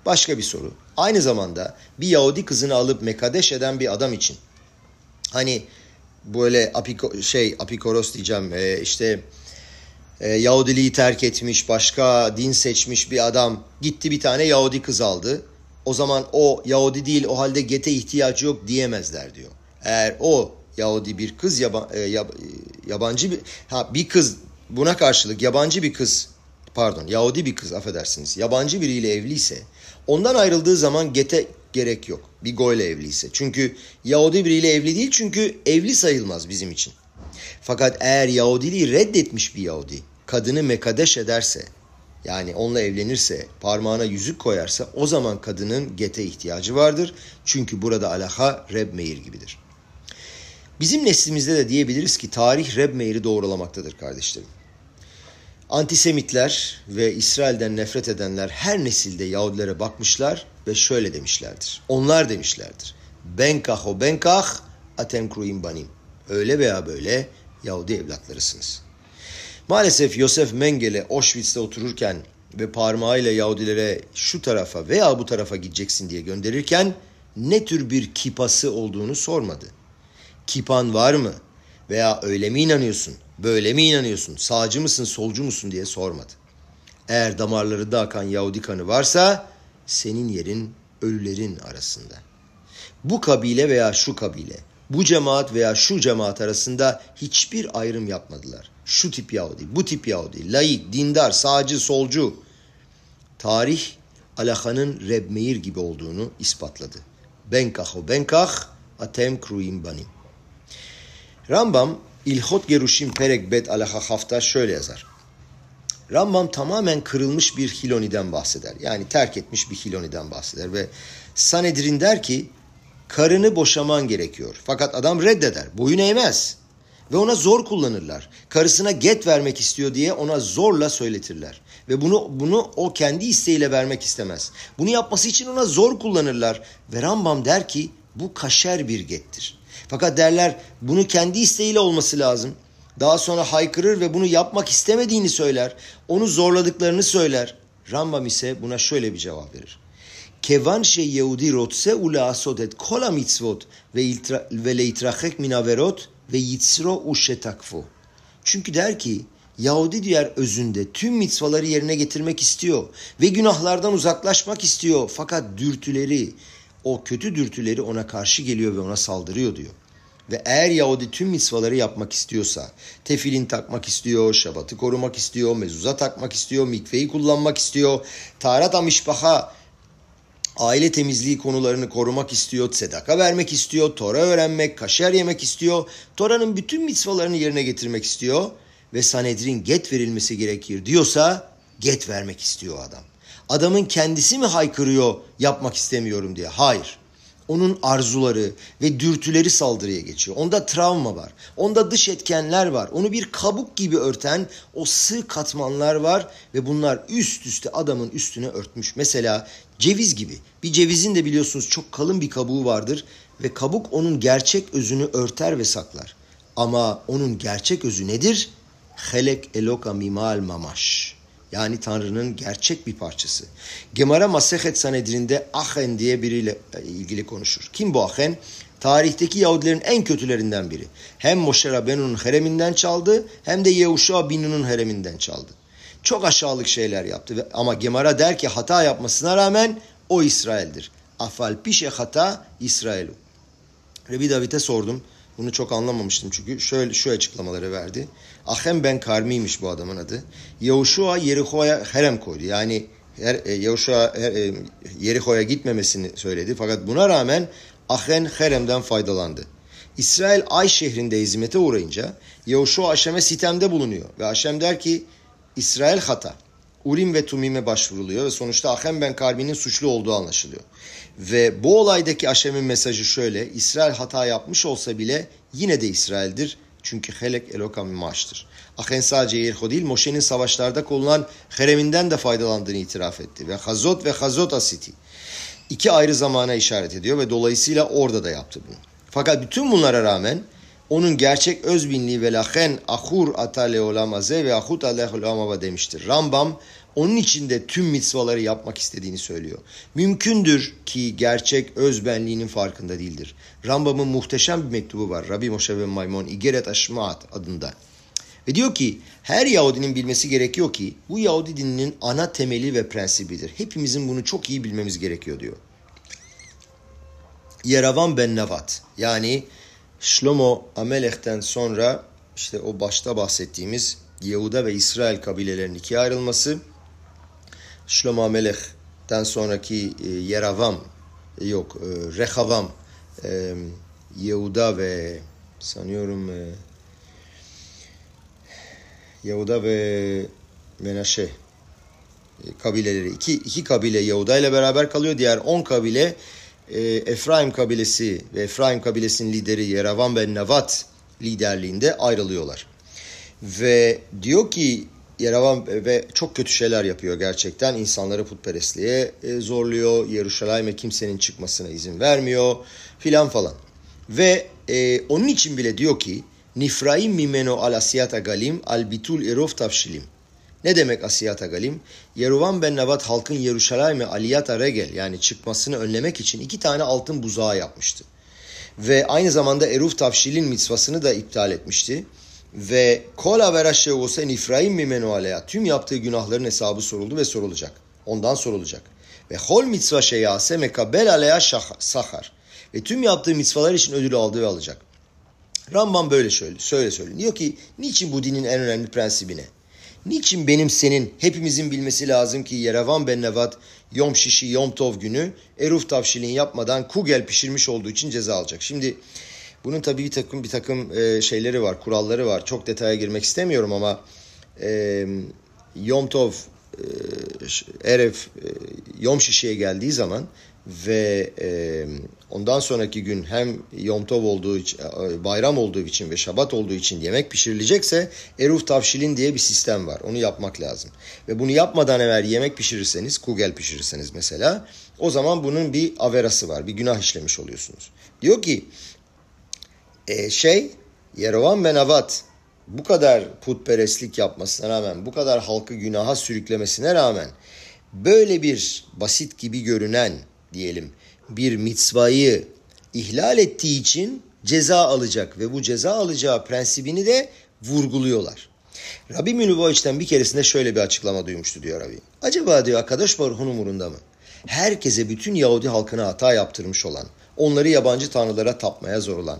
Başka bir soru. Aynı zamanda bir Yahudi kızını alıp mekadeş eden bir adam için hani böyle apiko, şey apikoros diyeceğim e, işte e, Yahudiliği terk etmiş başka din seçmiş bir adam gitti bir tane Yahudi kız aldı. O zaman o Yahudi değil o halde gete ihtiyacı yok diyemezler diyor. Eğer o Yahudi bir kız yaba, e, yab, yabancı bir ha bir kız buna karşılık yabancı bir kız pardon Yahudi bir kız affedersiniz yabancı biriyle evliyse ondan ayrıldığı zaman gete gerek yok. Bir goyle evliyse. Çünkü Yahudi biriyle evli değil çünkü evli sayılmaz bizim için. Fakat eğer Yahudiliği reddetmiş bir Yahudi kadını mekadeş ederse yani onunla evlenirse parmağına yüzük koyarsa o zaman kadının gete ihtiyacı vardır. Çünkü burada alaha Reb Meir gibidir. Bizim neslimizde de diyebiliriz ki tarih Reb Meir'i doğrulamaktadır kardeşlerim. Antisemitler ve İsrail'den nefret edenler her nesilde Yahudilere bakmışlar ve şöyle demişlerdir. Onlar demişlerdir. Benkah o benkah atem kruim banim. Öyle veya böyle Yahudi evlatlarısınız. Maalesef Yosef Mengele Auschwitz'te otururken ve parmağıyla Yahudilere şu tarafa veya bu tarafa gideceksin diye gönderirken ne tür bir kipası olduğunu sormadı. Kipan var mı? Veya öyle mi inanıyorsun? Böyle mi inanıyorsun? Sağcı mısın, solcu musun diye sormadı. Eğer damarlarında akan Yahudi kanı varsa senin yerin ölülerin arasında. Bu kabile veya şu kabile, bu cemaat veya şu cemaat arasında hiçbir ayrım yapmadılar. Şu tip Yahudi, bu tip Yahudi, laik, dindar, sağcı, solcu. Tarih Alaka'nın Reb Meir gibi olduğunu ispatladı. Benkah o benkah, atem kruim banim. Rambam İlhot Geruşim Perek Bet Alaha Hafta şöyle yazar. Rambam tamamen kırılmış bir Hiloni'den bahseder. Yani terk etmiş bir Hiloni'den bahseder ve Sanedrin der ki karını boşaman gerekiyor. Fakat adam reddeder. Boyun eğmez. Ve ona zor kullanırlar. Karısına get vermek istiyor diye ona zorla söyletirler. Ve bunu bunu o kendi isteğiyle vermek istemez. Bunu yapması için ona zor kullanırlar. Ve Rambam der ki bu kaşer bir gettir. Fakat derler bunu kendi isteğiyle olması lazım. Daha sonra haykırır ve bunu yapmak istemediğini söyler. Onu zorladıklarını söyler. Rambam ise buna şöyle bir cevap verir. כיוון שיהודי רוצה ולעשות את כל המצוות ולהתרחק מן עבירות ויצרו ושתקפו. Çünkü der ki Yahudi diğer özünde tüm mitzvaları yerine getirmek istiyor ve günahlardan uzaklaşmak istiyor. Fakat dürtüleri, o kötü dürtüleri ona karşı geliyor ve ona saldırıyor diyor. Ve eğer Yahudi tüm mitzvaları yapmak istiyorsa, tefilin takmak istiyor, şabatı korumak istiyor, mezuza takmak istiyor, mikveyi kullanmak istiyor, taharat amişbaha, aile temizliği konularını korumak istiyor, sedaka vermek istiyor, Tora öğrenmek, kaşer yemek istiyor, Tora'nın bütün mitzvalarını yerine getirmek istiyor ve Sanedrin get verilmesi gerekir diyorsa get vermek istiyor adam. Adamın kendisi mi haykırıyor yapmak istemiyorum diye? Hayır. Onun arzuları ve dürtüleri saldırıya geçiyor. Onda travma var. Onda dış etkenler var. Onu bir kabuk gibi örten o sığ katmanlar var ve bunlar üst üste adamın üstüne örtmüş. Mesela ceviz gibi. Bir cevizin de biliyorsunuz çok kalın bir kabuğu vardır ve kabuk onun gerçek özünü örter ve saklar. Ama onun gerçek özü nedir? Helek eloka mimal mamash. Yani Tanrı'nın gerçek bir parçası. Gemara Masehet Sanedrin'de Ahen diye biriyle ilgili konuşur. Kim bu Ahen? Tarihteki Yahudilerin en kötülerinden biri. Hem Moshe Rabbeinu'nun hareminden çaldı hem de Yehuşa binunun hareminden çaldı. Çok aşağılık şeyler yaptı ama Gemara der ki hata yapmasına rağmen o İsrail'dir. Afal pişe hata İsrail'u. Rebi David'e sordum. Bunu çok anlamamıştım çünkü şöyle şu açıklamaları verdi. Ahem ben Karmi'ymiş bu adamın adı. Yahuşua Yeriko'ya herem koydu. Yani her, e, Yahuşua e, Yeriko'ya gitmemesini söyledi. Fakat buna rağmen Ahen Herem'den faydalandı. İsrail Ay şehrinde hizmete uğrayınca Yahuşua Haşem'e sitemde bulunuyor. Ve Haşem der ki İsrail hata. Urim ve Tumim'e başvuruluyor ve sonuçta Ahem ben Karmi'nin suçlu olduğu anlaşılıyor. Ve bu olaydaki Haşem'in mesajı şöyle. İsrail hata yapmış olsa bile yine de İsrail'dir. Çünkü Helek Elokam maaştır. Ahen sadece Yerho değil, Moşe'nin savaşlarda kullanılan hereminden de faydalandığını itiraf etti. Ve Hazot ve Hazot Asiti. iki ayrı zamana işaret ediyor ve dolayısıyla orada da yaptı bunu. Fakat bütün bunlara rağmen onun gerçek özbinliği ve lahen ahur atale olamaze ve ahut aleh demiştir. Rambam onun içinde tüm mitzvaları yapmak istediğini söylüyor. Mümkündür ki gerçek özbenliğinin farkında değildir. Rambam'ın muhteşem bir mektubu var. Rabbi Moshe ve Maimon İgeret Aşmaat adında. Ve diyor ki her Yahudinin bilmesi gerekiyor ki bu Yahudi dininin ana temeli ve prensibidir. Hepimizin bunu çok iyi bilmemiz gerekiyor diyor. Yeravan ben Nevat yani Shlomo Amelech'ten sonra işte o başta bahsettiğimiz Yehuda ve İsrail kabilelerinin ikiye ayrılması Shlomo Amelech'ten sonraki e, Yeravam e, yok e, Rehavam Yehuda ve sanıyorum Yehuda ve Menaşe kabileleri iki, iki kabile Yehuda ile beraber kalıyor. Diğer on kabile e, Efraim kabilesi ve Efraim kabilesinin lideri Yeravan ben Nevat liderliğinde ayrılıyorlar. Ve diyor ki Yeravan ve çok kötü şeyler yapıyor gerçekten. İnsanları putperestliğe e, zorluyor. Yeruşalayim'e kimsenin çıkmasına izin vermiyor filan falan. Ve e, onun için bile diyor ki Nifraim mimeno al asiyata galim al bitul irof tavşilim. Ne demek asiyata galim? Yeruvan ben Nevat halkın Yeruşalayim'e aliyata regel yani çıkmasını önlemek için iki tane altın buzağı yapmıştı. Ve aynı zamanda eruf tavşilin mitzvasını da iptal etmişti. Ve kol averaşe olsa nifraim mimenu aleya. Tüm yaptığı günahların hesabı soruldu ve sorulacak. Ondan sorulacak. Ve hol mitzva şeyase mekabel aleya sahar. Ve tüm yaptığı mitzvalar için ödül aldı ve alacak. Rambam böyle şöyle, söyle söyle. Diyor ki niçin bu dinin en önemli prensibi ne? Niçin benim senin hepimizin bilmesi lazım ki Yerevan ben Nevat Yom Şişi Yom Tov günü Eruf tavşilin yapmadan kugel pişirmiş olduğu için ceza alacak. Şimdi bunun tabii bir takım bir takım e, şeyleri var, kuralları var. Çok detaya girmek istemiyorum ama e, Yom Tov Eref e, Yom Şişi'ye geldiği zaman ve e, ondan sonraki gün hem Yom Tov olduğu için, e, bayram olduğu için ve Şabat olduğu için yemek pişirilecekse Eruf Tavşilin diye bir sistem var. Onu yapmak lazım. Ve bunu yapmadan evvel yemek pişirirseniz, kugel pişirirseniz mesela o zaman bunun bir averası var. Bir günah işlemiş oluyorsunuz. Diyor ki şey Yerovan Benavat bu kadar putperestlik yapmasına rağmen, bu kadar halkı günaha sürüklemesine rağmen böyle bir basit gibi görünen diyelim bir mitzvayı ihlal ettiği için ceza alacak ve bu ceza alacağı prensibini de vurguluyorlar. Rabbi Mülüvoviç'ten bir keresinde şöyle bir açıklama duymuştu diyor Rabbi. Acaba diyor arkadaş Baruch'un umurunda mı? Herkese bütün Yahudi halkına hata yaptırmış olan, onları yabancı tanrılara tapmaya zorulan,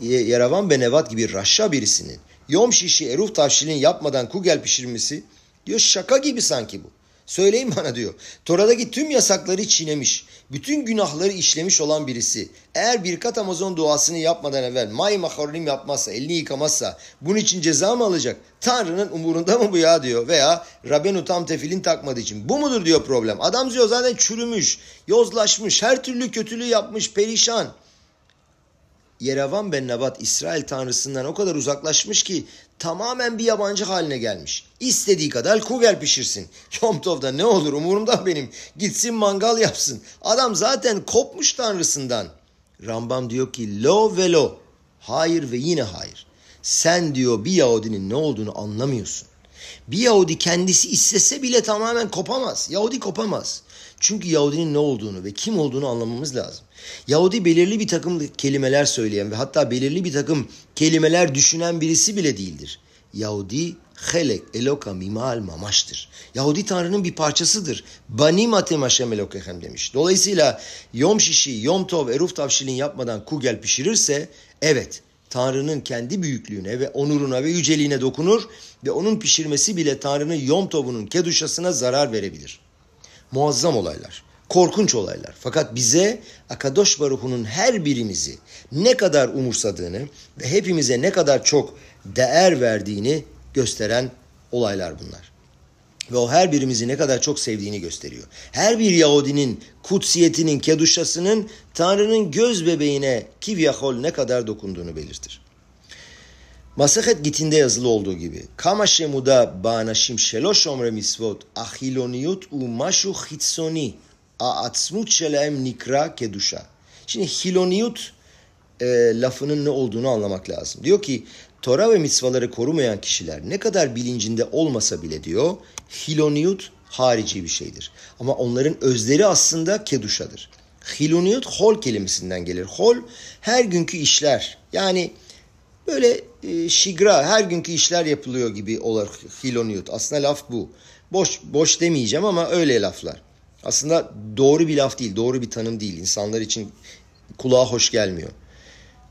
Yeravan Benevat gibi raşa birisinin Yom şişi eruf tavşilin yapmadan kugel pişirmesi diyor şaka gibi sanki bu. Söyleyin bana diyor. Tora'daki tüm yasakları çiğnemiş, bütün günahları işlemiş olan birisi eğer birkat Amazon duasını yapmadan evvel may maharonim yapmazsa, elini yıkamazsa bunun için ceza mı alacak? Tanrı'nın umurunda mı bu ya diyor. Veya Rabbenu tam tefilin takmadığı için. Bu mudur diyor problem. Adam diyor zaten çürümüş, yozlaşmış, her türlü kötülüğü yapmış, perişan. Yerevan ben Nebat İsrail tanrısından o kadar uzaklaşmış ki tamamen bir yabancı haline gelmiş. İstediği kadar kugel pişirsin. Yom Tov'da ne olur umurumda benim. Gitsin mangal yapsın. Adam zaten kopmuş tanrısından. Rambam diyor ki lo ve lo. Hayır ve yine hayır. Sen diyor bir Yahudinin ne olduğunu anlamıyorsun. Bir Yahudi kendisi istese bile tamamen kopamaz. Yahudi kopamaz. Çünkü Yahudinin ne olduğunu ve kim olduğunu anlamamız lazım. Yahudi belirli bir takım kelimeler söyleyen ve hatta belirli bir takım kelimeler düşünen birisi bile değildir. Yahudi helek eloka mimal mamaştır. Yahudi Tanrı'nın bir parçasıdır. Bani matem Hashem elokehem demiş. Dolayısıyla yom şişi, yom tov, eruf tavşilin yapmadan kugel pişirirse evet Tanrı'nın kendi büyüklüğüne ve onuruna ve yüceliğine dokunur ve onun pişirmesi bile Tanrı'nın yom tovunun keduşasına zarar verebilir. Muazzam olaylar korkunç olaylar. Fakat bize Akadosh Baruhu'nun her birimizi ne kadar umursadığını ve hepimize ne kadar çok değer verdiğini gösteren olaylar bunlar. Ve o her birimizi ne kadar çok sevdiğini gösteriyor. Her bir Yahudinin kutsiyetinin, keduşasının Tanrı'nın göz bebeğine kivyahol ne kadar dokunduğunu belirtir. Masahet gitinde yazılı olduğu gibi Kama shemuda ba'anashim shelo shomre misvot achiloniyut u mashu chitsoni Aatsmut şelem nikra keduşa. Şimdi hiloniyut e, lafının ne olduğunu anlamak lazım. Diyor ki Tora ve mitzvaları korumayan kişiler ne kadar bilincinde olmasa bile diyor hiloniyut harici bir şeydir. Ama onların özleri aslında keduşadır. Hiloniyut hol kelimesinden gelir. Hol her günkü işler yani böyle e, şigra her günkü işler yapılıyor gibi olur hiloniyut. Aslında laf bu. Boş boş demeyeceğim ama öyle laflar. Aslında doğru bir laf değil, doğru bir tanım değil. İnsanlar için kulağa hoş gelmiyor.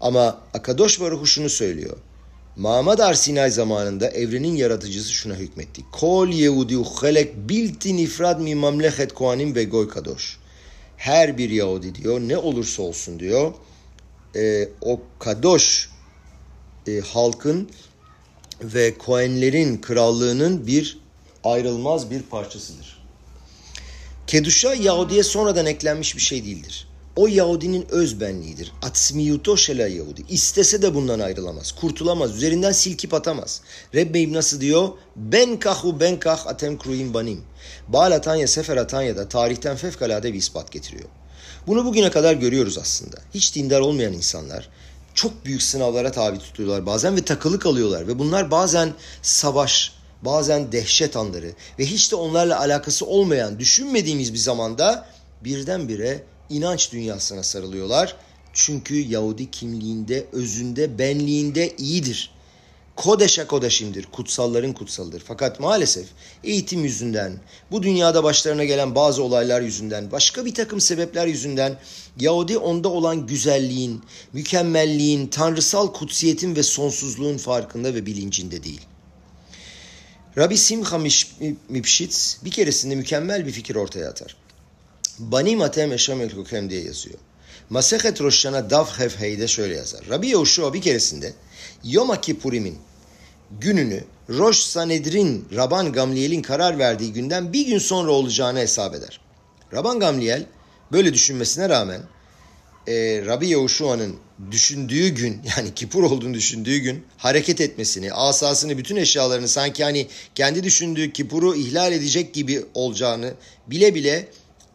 Ama Akadosh Baruhu şunu söylüyor. Mamad Sinay zamanında evrenin yaratıcısı şuna hükmetti. Kol Yehudi uhelek bilti nifrad mi mamlechet kohanim ve goy kadosh. Her bir Yahudi diyor ne olursa olsun diyor e, o kadosh e, halkın ve Kohenlerin krallığının bir ayrılmaz bir parçasıdır. Keduşa Yahudi'ye sonradan eklenmiş bir şey değildir. O Yahudinin öz benliğidir. Atsmiyuto şela Yahudi. İstese de bundan ayrılamaz. Kurtulamaz. Üzerinden silkip atamaz. Rebbe nasıl diyor? Ben kahu ben kah atem kruyim banim. Baal Atanya, Sefer Atanya'da tarihten fevkalade bir ispat getiriyor. Bunu bugüne kadar görüyoruz aslında. Hiç dindar olmayan insanlar çok büyük sınavlara tabi tutuyorlar bazen ve takılı kalıyorlar. Ve bunlar bazen savaş, bazen dehşet anları ve hiç de onlarla alakası olmayan düşünmediğimiz bir zamanda birdenbire inanç dünyasına sarılıyorlar. Çünkü Yahudi kimliğinde, özünde, benliğinde iyidir. Kodeşe kodeşimdir, kutsalların kutsalıdır. Fakat maalesef eğitim yüzünden, bu dünyada başlarına gelen bazı olaylar yüzünden, başka bir takım sebepler yüzünden Yahudi onda olan güzelliğin, mükemmelliğin, tanrısal kutsiyetin ve sonsuzluğun farkında ve bilincinde değil. Rabbi Simcha Mipşitz bir keresinde mükemmel bir fikir ortaya atar. Bani matem eşam el diye yazıyor. Masehet Roşan'a Dav Hevhey'de şöyle yazar. Rabbi Yehoşua bir keresinde Yom Kippur'im'in gününü Roş Sanedrin Raban Gamliel'in karar verdiği günden bir gün sonra olacağını hesap eder. Raban Gamliel böyle düşünmesine rağmen e, Rabbi Yahuşua'nın düşündüğü gün yani kipur olduğunu düşündüğü gün hareket etmesini, asasını, bütün eşyalarını sanki hani kendi düşündüğü kipuru ihlal edecek gibi olacağını bile bile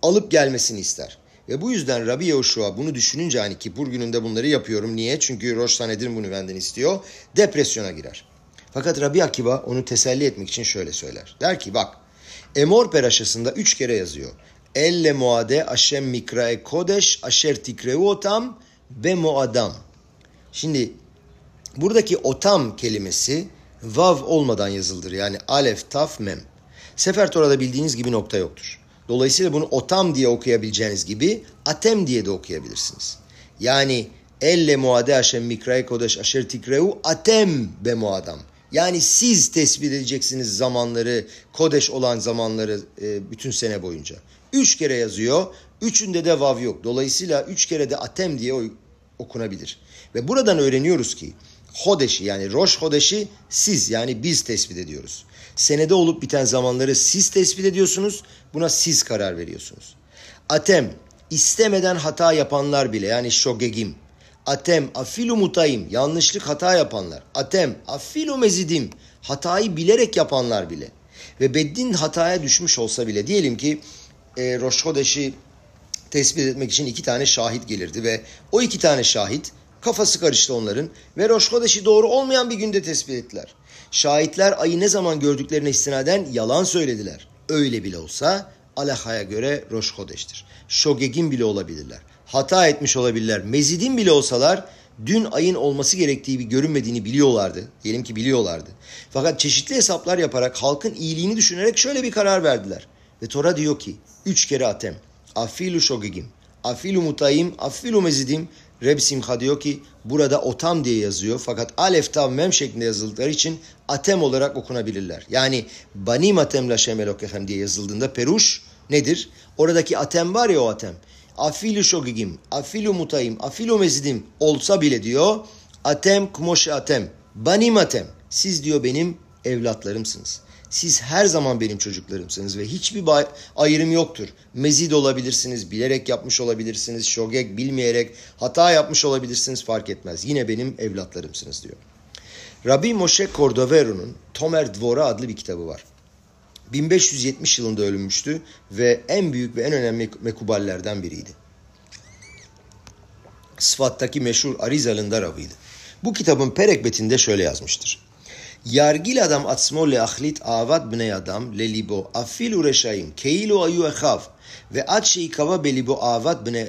alıp gelmesini ister. Ve bu yüzden Rabbi Yehoşua bunu düşününce hani kipur gününde bunları yapıyorum. Niye? Çünkü Roş Sanedrin bunu benden istiyor. Depresyona girer. Fakat Rabbi Akiva onu teselli etmek için şöyle söyler. Der ki bak Emor Peraşası'nda üç kere yazıyor. Elle muade aşem mikrae kodeş aşer tikreu otam be muadam. Şimdi buradaki otam kelimesi vav olmadan yazıldır. Yani alef, taf, mem. Sefer Tora'da bildiğiniz gibi nokta yoktur. Dolayısıyla bunu otam diye okuyabileceğiniz gibi atem diye de okuyabilirsiniz. Yani elle muade aşem mikrae kodeş aşer tikreu atem be muadam. Yani siz tespit edeceksiniz zamanları, kodeş olan zamanları e, bütün sene boyunca. Üç kere yazıyor, üçünde de vav yok. Dolayısıyla üç kere de atem diye okunabilir. Ve buradan öğreniyoruz ki Hodeşi yani Roş Hodeşi siz yani biz tespit ediyoruz. Senede olup biten zamanları siz tespit ediyorsunuz. Buna siz karar veriyorsunuz. Atem istemeden hata yapanlar bile yani şogegim. Atem afilu mutayim yanlışlık hata yapanlar. Atem afilu mezidim hatayı bilerek yapanlar bile. Ve Beddin hataya düşmüş olsa bile diyelim ki e, Roş Hodeşi tespit etmek için iki tane şahit gelirdi ve o iki tane şahit kafası karıştı onların ve Roş doğru olmayan bir günde tespit ettiler. Şahitler ayı ne zaman gördüklerine istinaden yalan söylediler. Öyle bile olsa Alaha'ya göre Roş Hodeş'tir. Şogegin bile olabilirler. Hata etmiş olabilirler. Mezidin bile olsalar dün ayın olması gerektiği bir görünmediğini biliyorlardı. Diyelim ki biliyorlardı. Fakat çeşitli hesaplar yaparak halkın iyiliğini düşünerek şöyle bir karar verdiler. Ve Tora diyor ki üç kere atem. Afilu şogegim. Afilu mutayim. Afilu mezidim. Reb Simcha diyor ki burada otam diye yazıyor fakat alef tav mem şeklinde yazıldıkları için atem olarak okunabilirler. Yani banim atem la şemelokefem diye yazıldığında peruş nedir? Oradaki atem var ya o atem. Afilu şogigim, afilu mutayim, afilu mezidim olsa bile diyor atem kmoşe atem, banim atem. Siz diyor benim evlatlarımsınız. Siz her zaman benim çocuklarımsınız ve hiçbir ayrım yoktur. Mezid olabilirsiniz, bilerek yapmış olabilirsiniz, şogek bilmeyerek hata yapmış olabilirsiniz fark etmez. Yine benim evlatlarımsınız diyor. Rabbi Moshe Cordovero'nun Tomer Dvora adlı bir kitabı var. 1570 yılında ölünmüştü ve en büyük ve en önemli mekuballerden biriydi. Sıfat'taki meşhur Arizal'ın Rabıydı. Bu kitabın perekbetinde şöyle yazmıştır. ירגיל אדם עצמו להחליט אהבת בני אדם לליבו, אפילו רשעים, כאילו היו אחיו, ועד שיקבע בליבו אהבת בני,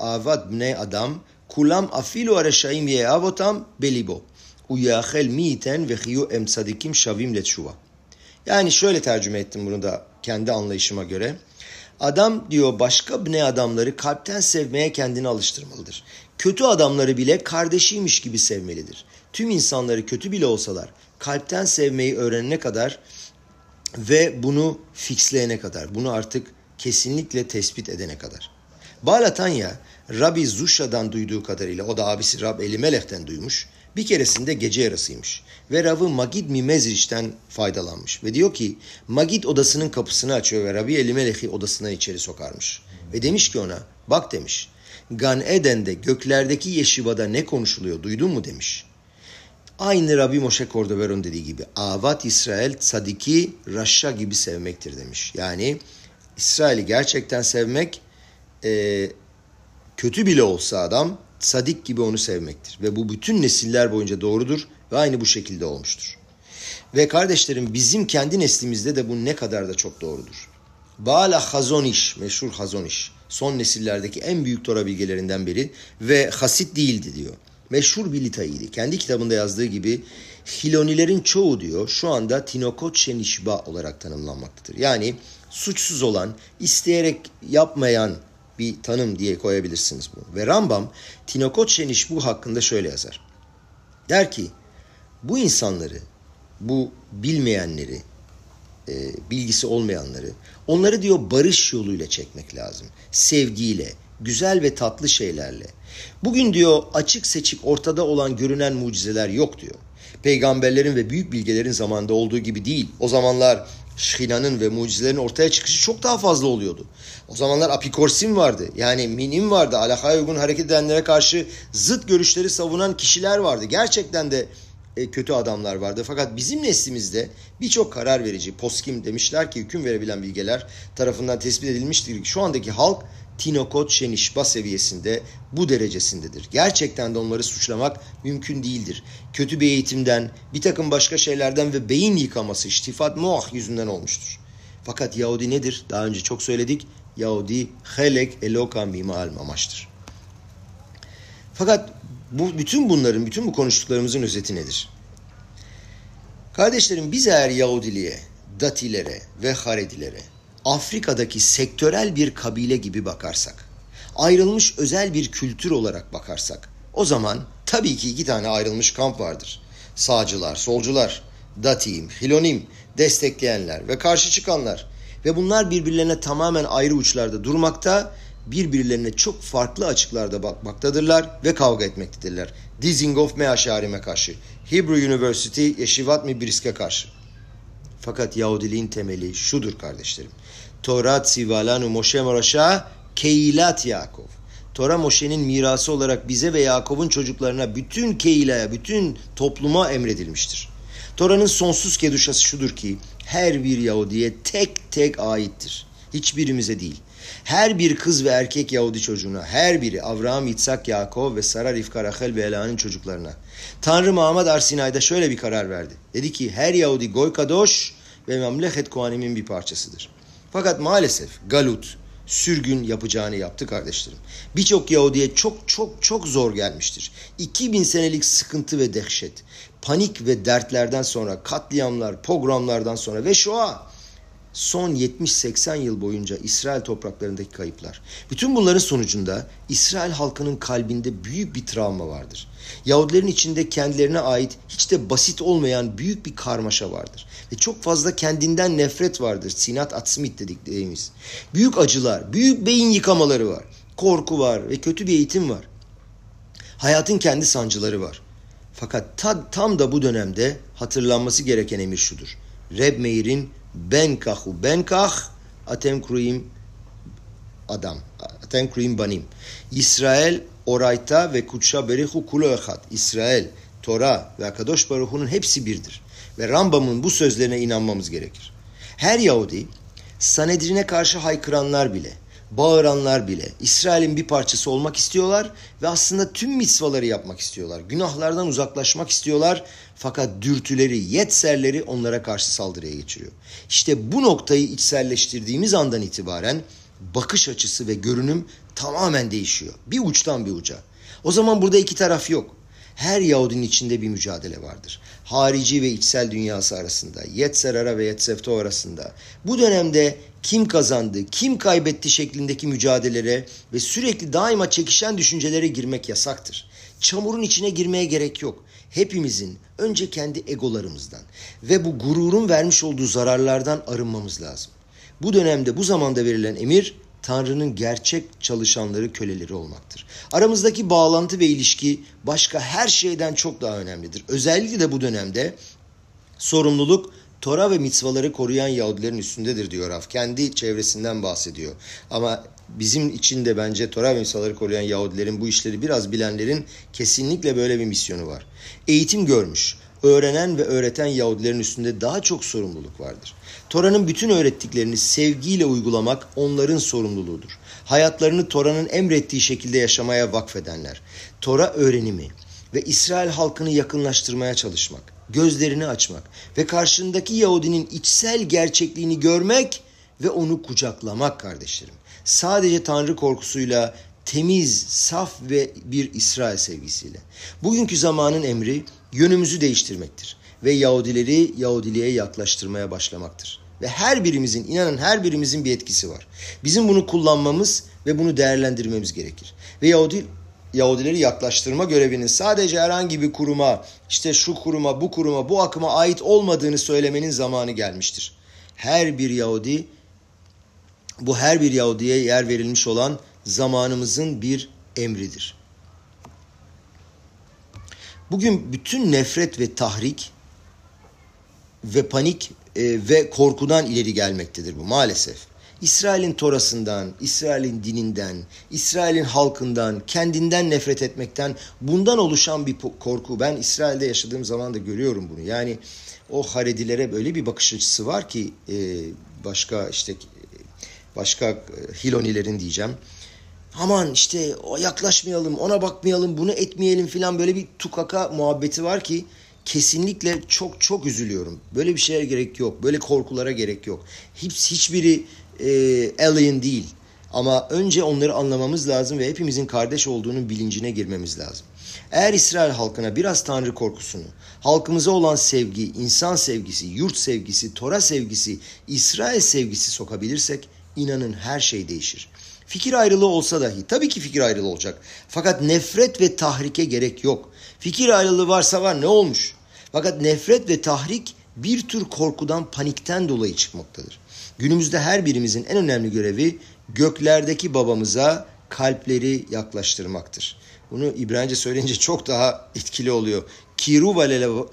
אהבת בני אדם, כולם אפילו הרשעים יאהב אותם בליבו. הוא יאחל מי ייתן וחיו הם צדיקים שווים לתשובה. Yani şöyle tercüme ettim bunu da kendi anlayışıma göre. Adam diyor başka bne adamları kalpten sevmeye kendini alıştırmalıdır. Kötü adamları bile kardeşiymiş gibi sevmelidir. Tüm insanları kötü bile olsalar kalpten sevmeyi öğrenene kadar ve bunu fixleyene kadar, bunu artık kesinlikle tespit edene kadar. Balatanya, Rabbi Zusha'dan duyduğu kadarıyla, o da abisi Rab Elimelech'ten duymuş, bir keresinde gece yarısıymış. Ve Rab'ı Magid Mimezriç'ten faydalanmış. Ve diyor ki, Magid odasının kapısını açıyor ve Rabbi Elimelech'i odasına içeri sokarmış. Ve demiş ki ona, bak demiş, Gan Eden'de göklerdeki yeşivada ne konuşuluyor duydun mu demiş. Aynı Rabbi Moshe Cordoveron dediği gibi avat İsrail sadiki raşa gibi sevmektir demiş. Yani İsrail'i gerçekten sevmek e, kötü bile olsa adam sadik gibi onu sevmektir. Ve bu bütün nesiller boyunca doğrudur ve aynı bu şekilde olmuştur. Ve kardeşlerim bizim kendi neslimizde de bu ne kadar da çok doğrudur. Baala Hazoniş, meşhur Hazoniş, son nesillerdeki en büyük Tora bilgelerinden biri ve hasit değildi diyor meşhur bir litayiydi. Kendi kitabında yazdığı gibi Hilonilerin çoğu diyor şu anda Tinokot Şenişba olarak tanımlanmaktadır. Yani suçsuz olan, isteyerek yapmayan bir tanım diye koyabilirsiniz bunu. Ve Rambam Tinokot Şenişbu hakkında şöyle yazar. Der ki bu insanları, bu bilmeyenleri, e, bilgisi olmayanları, onları diyor barış yoluyla çekmek lazım. Sevgiyle, güzel ve tatlı şeylerle. Bugün diyor açık seçik ortada olan görünen mucizeler yok diyor. Peygamberlerin ve büyük bilgelerin zamanında olduğu gibi değil. O zamanlar şhinanın ve mucizelerin ortaya çıkışı çok daha fazla oluyordu. O zamanlar apikorsim vardı. Yani minim vardı. Alakaya uygun hareket edenlere karşı zıt görüşleri savunan kişiler vardı. Gerçekten de e, kötü adamlar vardı. Fakat bizim neslimizde birçok karar verici, poskim demişler ki hüküm verebilen bilgeler tarafından tespit edilmiştir. Şu andaki halk tinokot şenişba seviyesinde bu derecesindedir. Gerçekten de onları suçlamak mümkün değildir. Kötü bir eğitimden, bir takım başka şeylerden ve beyin yıkaması, iştifat muah yüzünden olmuştur. Fakat Yahudi nedir? Daha önce çok söyledik. Yahudi helek elokam bimal mamaştır. Fakat bu bütün bunların, bütün bu konuştuklarımızın özeti nedir? Kardeşlerim biz eğer Yahudiliğe, Datilere ve Haredilere Afrika'daki sektörel bir kabile gibi bakarsak, ayrılmış özel bir kültür olarak bakarsak, o zaman tabii ki iki tane ayrılmış kamp vardır. Sağcılar, solcular, Datim, Hilonim, destekleyenler ve karşı çıkanlar. Ve bunlar birbirlerine tamamen ayrı uçlarda durmakta, birbirlerine çok farklı açıklarda bakmaktadırlar ve kavga etmektedirler. Dizengoff Meaşarim'e karşı, Hebrew University Yeşivat Mibrisk'e karşı. Fakat Yahudiliğin temeli şudur kardeşlerim. Torat Sivalanu Moshe Morasha Keilat Yakov. Tora Moshe'nin mirası olarak bize ve Yakov'un çocuklarına bütün Keila'ya, bütün topluma emredilmiştir. Tora'nın sonsuz keduşası şudur ki her bir Yahudi'ye tek tek aittir. Hiçbirimize değil. Her bir kız ve erkek Yahudi çocuğuna, her biri Avraham, İtsak, Yakov ve Sara, Rivka, Rachel ve Ela'nın çocuklarına. Tanrı Muhammed Arsinay'da şöyle bir karar verdi. Dedi ki her Yahudi Goy Kadosh ve Memleket Kuhanim'in bir parçasıdır. Fakat maalesef Galut, sürgün yapacağını yaptı kardeşlerim. Birçok Yahudi'ye çok çok çok zor gelmiştir. 2000 senelik sıkıntı ve dehşet, panik ve dertlerden sonra, katliamlar, pogromlardan sonra ve şu an son 70-80 yıl boyunca İsrail topraklarındaki kayıplar. Bütün bunların sonucunda İsrail halkının kalbinde büyük bir travma vardır. Yahudilerin içinde kendilerine ait hiç de basit olmayan büyük bir karmaşa vardır. Ve çok fazla kendinden nefret vardır. Sinat atsmit dediklerimiz. Büyük acılar, büyük beyin yıkamaları var. Korku var ve kötü bir eğitim var. Hayatın kendi sancıları var. Fakat ta, tam da bu dönemde hatırlanması gereken emir şudur. Reb Meir'in kahu ben kah atem kruyim adam. Atem kruyim banim. İsrail orayta ve kutşa berihu kulo ehat. İsrail, Tora ve Akadosh Baruhu'nun hepsi birdir. Ve Rambam'ın bu sözlerine inanmamız gerekir. Her Yahudi Sanedrin'e karşı haykıranlar bile, bağıranlar bile İsrail'in bir parçası olmak istiyorlar ve aslında tüm mitzvaları yapmak istiyorlar. Günahlardan uzaklaşmak istiyorlar fakat dürtüleri, yetserleri onlara karşı saldırıya geçiriyor. İşte bu noktayı içselleştirdiğimiz andan itibaren bakış açısı ve görünüm tamamen değişiyor. Bir uçtan bir uca. O zaman burada iki taraf yok. Her Yahudinin içinde bir mücadele vardır. Harici ve içsel dünyası arasında, Yetzerara ve Yetzefto arasında. Bu dönemde kim kazandı, kim kaybetti şeklindeki mücadelelere ve sürekli daima çekişen düşüncelere girmek yasaktır. Çamurun içine girmeye gerek yok. Hepimizin önce kendi egolarımızdan ve bu gururun vermiş olduğu zararlardan arınmamız lazım. Bu dönemde bu zamanda verilen emir Tanrı'nın gerçek çalışanları köleleri olmaktır. Aramızdaki bağlantı ve ilişki başka her şeyden çok daha önemlidir. Özellikle de bu dönemde sorumluluk Tora ve mitzvaları koruyan Yahudilerin üstündedir diyor Raf. Kendi çevresinden bahsediyor. Ama bizim için de bence Tora ve mitzvaları koruyan Yahudilerin bu işleri biraz bilenlerin kesinlikle böyle bir misyonu var. Eğitim görmüş, öğrenen ve öğreten Yahudilerin üstünde daha çok sorumluluk vardır. Tora'nın bütün öğrettiklerini sevgiyle uygulamak onların sorumluluğudur. Hayatlarını Tora'nın emrettiği şekilde yaşamaya vakfedenler. Tora öğrenimi ve İsrail halkını yakınlaştırmaya çalışmak, gözlerini açmak ve karşındaki Yahudinin içsel gerçekliğini görmek ve onu kucaklamak kardeşlerim. Sadece Tanrı korkusuyla temiz, saf ve bir İsrail sevgisiyle. Bugünkü zamanın emri yönümüzü değiştirmektir ve Yahudileri Yahudiliğe yaklaştırmaya başlamaktır. Ve her birimizin, inanın her birimizin bir etkisi var. Bizim bunu kullanmamız ve bunu değerlendirmemiz gerekir. Ve Yahudi, Yahudileri yaklaştırma görevinin sadece herhangi bir kuruma, işte şu kuruma, bu kuruma, bu akıma ait olmadığını söylemenin zamanı gelmiştir. Her bir Yahudi, bu her bir Yahudi'ye yer verilmiş olan zamanımızın bir emridir. Bugün bütün nefret ve tahrik ve panik e, ve korkudan ileri gelmektedir bu maalesef. İsrail'in torasından, İsrail'in dininden, İsrail'in halkından, kendinden nefret etmekten bundan oluşan bir korku. Ben İsrail'de yaşadığım zaman da görüyorum bunu. Yani o Haredilere böyle bir bakış açısı var ki e, başka işte başka e, Hilonilerin diyeceğim aman işte yaklaşmayalım, ona bakmayalım, bunu etmeyelim filan böyle bir tukaka muhabbeti var ki kesinlikle çok çok üzülüyorum. Böyle bir şeye gerek yok. Böyle korkulara gerek yok. Hiç, hiçbiri e, alien değil. Ama önce onları anlamamız lazım ve hepimizin kardeş olduğunun bilincine girmemiz lazım. Eğer İsrail halkına biraz Tanrı korkusunu, halkımıza olan sevgi, insan sevgisi, yurt sevgisi, Tora sevgisi, İsrail sevgisi sokabilirsek inanın her şey değişir. Fikir ayrılığı olsa dahi tabii ki fikir ayrılığı olacak. Fakat nefret ve tahrike gerek yok. Fikir ayrılığı varsa var ne olmuş? Fakat nefret ve tahrik bir tür korkudan, panikten dolayı çıkmaktadır. Günümüzde her birimizin en önemli görevi göklerdeki babamıza kalpleri yaklaştırmaktır. Bunu İbranice söyleyince çok daha etkili oluyor. Kiruva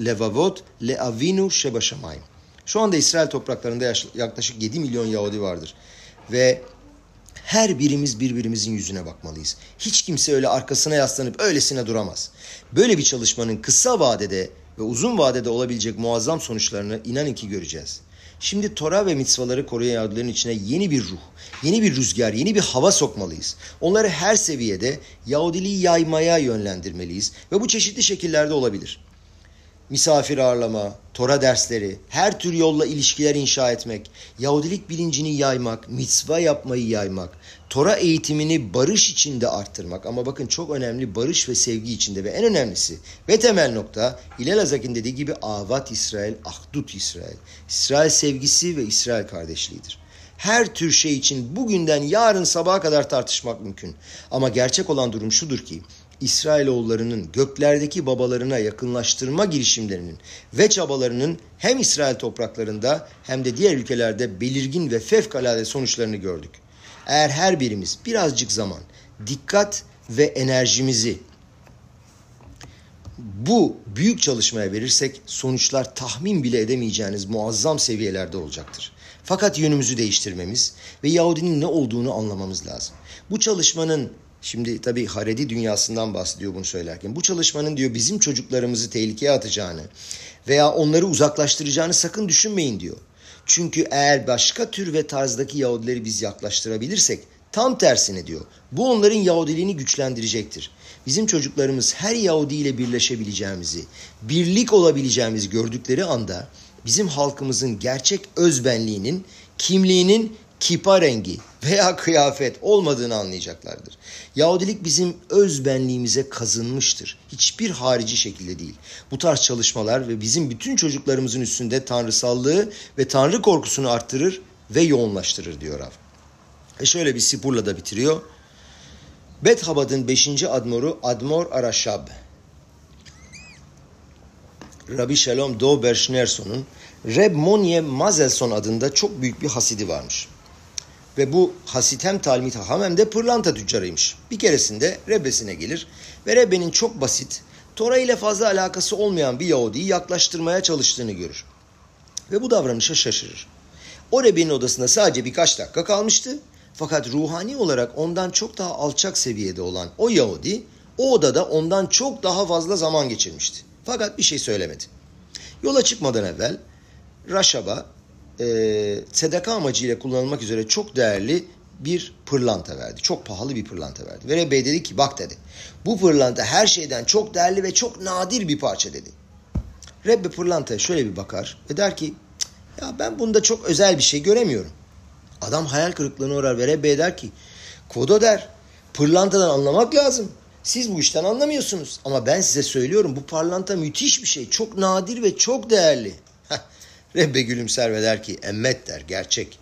levavot le avinu shebaşamayim. Şu anda İsrail topraklarında yaklaşık 7 milyon Yahudi vardır. Ve her birimiz birbirimizin yüzüne bakmalıyız. Hiç kimse öyle arkasına yaslanıp öylesine duramaz. Böyle bir çalışmanın kısa vadede ve uzun vadede olabilecek muazzam sonuçlarını inanın ki göreceğiz. Şimdi Tora ve mitzvaları koruyan Yahudilerin içine yeni bir ruh, yeni bir rüzgar, yeni bir hava sokmalıyız. Onları her seviyede Yahudiliği yaymaya yönlendirmeliyiz ve bu çeşitli şekillerde olabilir misafir ağırlama, Tora dersleri, her tür yolla ilişkiler inşa etmek, Yahudilik bilincini yaymak, mitzva yapmayı yaymak, Tora eğitimini barış içinde arttırmak ama bakın çok önemli barış ve sevgi içinde ve en önemlisi ve temel nokta Hilal Azak'ın dediği gibi avat İsrail, ahdut İsrail. İsrail sevgisi ve İsrail kardeşliğidir. Her tür şey için bugünden yarın sabaha kadar tartışmak mümkün. Ama gerçek olan durum şudur ki İsrailoğullarının göklerdeki babalarına yakınlaştırma girişimlerinin ve çabalarının hem İsrail topraklarında hem de diğer ülkelerde belirgin ve fevkalade sonuçlarını gördük. Eğer her birimiz birazcık zaman, dikkat ve enerjimizi bu büyük çalışmaya verirsek sonuçlar tahmin bile edemeyeceğiniz muazzam seviyelerde olacaktır. Fakat yönümüzü değiştirmemiz ve Yahudinin ne olduğunu anlamamız lazım. Bu çalışmanın Şimdi tabii Haredi dünyasından bahsediyor bunu söylerken. Bu çalışmanın diyor bizim çocuklarımızı tehlikeye atacağını veya onları uzaklaştıracağını sakın düşünmeyin diyor. Çünkü eğer başka tür ve tarzdaki Yahudileri biz yaklaştırabilirsek tam tersini diyor. Bu onların Yahudiliğini güçlendirecektir. Bizim çocuklarımız her Yahudi ile birleşebileceğimizi, birlik olabileceğimizi gördükleri anda bizim halkımızın gerçek özbenliğinin, kimliğinin kipa rengi veya kıyafet olmadığını anlayacaklardır. Yahudilik bizim öz benliğimize kazınmıştır. Hiçbir harici şekilde değil. Bu tarz çalışmalar ve bizim bütün çocuklarımızın üstünde tanrısallığı ve tanrı korkusunu arttırır ve yoğunlaştırır diyor Rav. E şöyle bir sipurla da bitiriyor. Bet Habad'ın 5. admoru Admor Araşab. Rabbi Shalom Dober Schneerson'un Reb Monye Mazelson adında çok büyük bir hasidi varmış. Ve bu Hasitem Talmit Haham hem de pırlanta tüccarıymış. Bir keresinde Rebbe'sine gelir ve Rebbe'nin çok basit, Tora ile fazla alakası olmayan bir Yahudi'yi yaklaştırmaya çalıştığını görür. Ve bu davranışa şaşırır. O Rebbe'nin odasında sadece birkaç dakika kalmıştı. Fakat ruhani olarak ondan çok daha alçak seviyede olan o Yahudi o odada ondan çok daha fazla zaman geçirmişti. Fakat bir şey söylemedi. Yola çıkmadan evvel Raşab'a e, sedaka amacıyla kullanılmak üzere çok değerli bir pırlanta verdi. Çok pahalı bir pırlanta verdi. Ve Rebbe dedi ki bak dedi bu pırlanta her şeyden çok değerli ve çok nadir bir parça dedi. Rebbe pırlantaya şöyle bir bakar ve der ki ya ben bunda çok özel bir şey göremiyorum. Adam hayal kırıklığına uğrar ve Rebbe der ki Kodo der pırlantadan anlamak lazım. Siz bu işten anlamıyorsunuz. Ama ben size söylüyorum bu pırlanta müthiş bir şey. Çok nadir ve çok değerli. Rebbe gülümser ve der ki emmet der gerçek.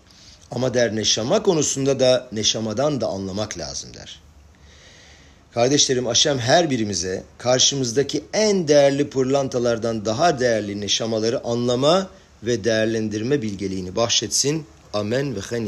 Ama der neşama konusunda da neşamadan da anlamak lazım der. Kardeşlerim Aşem her birimize karşımızdaki en değerli pırlantalardan daha değerli neşamaları anlama ve değerlendirme bilgeliğini bahşetsin. Amen ve hen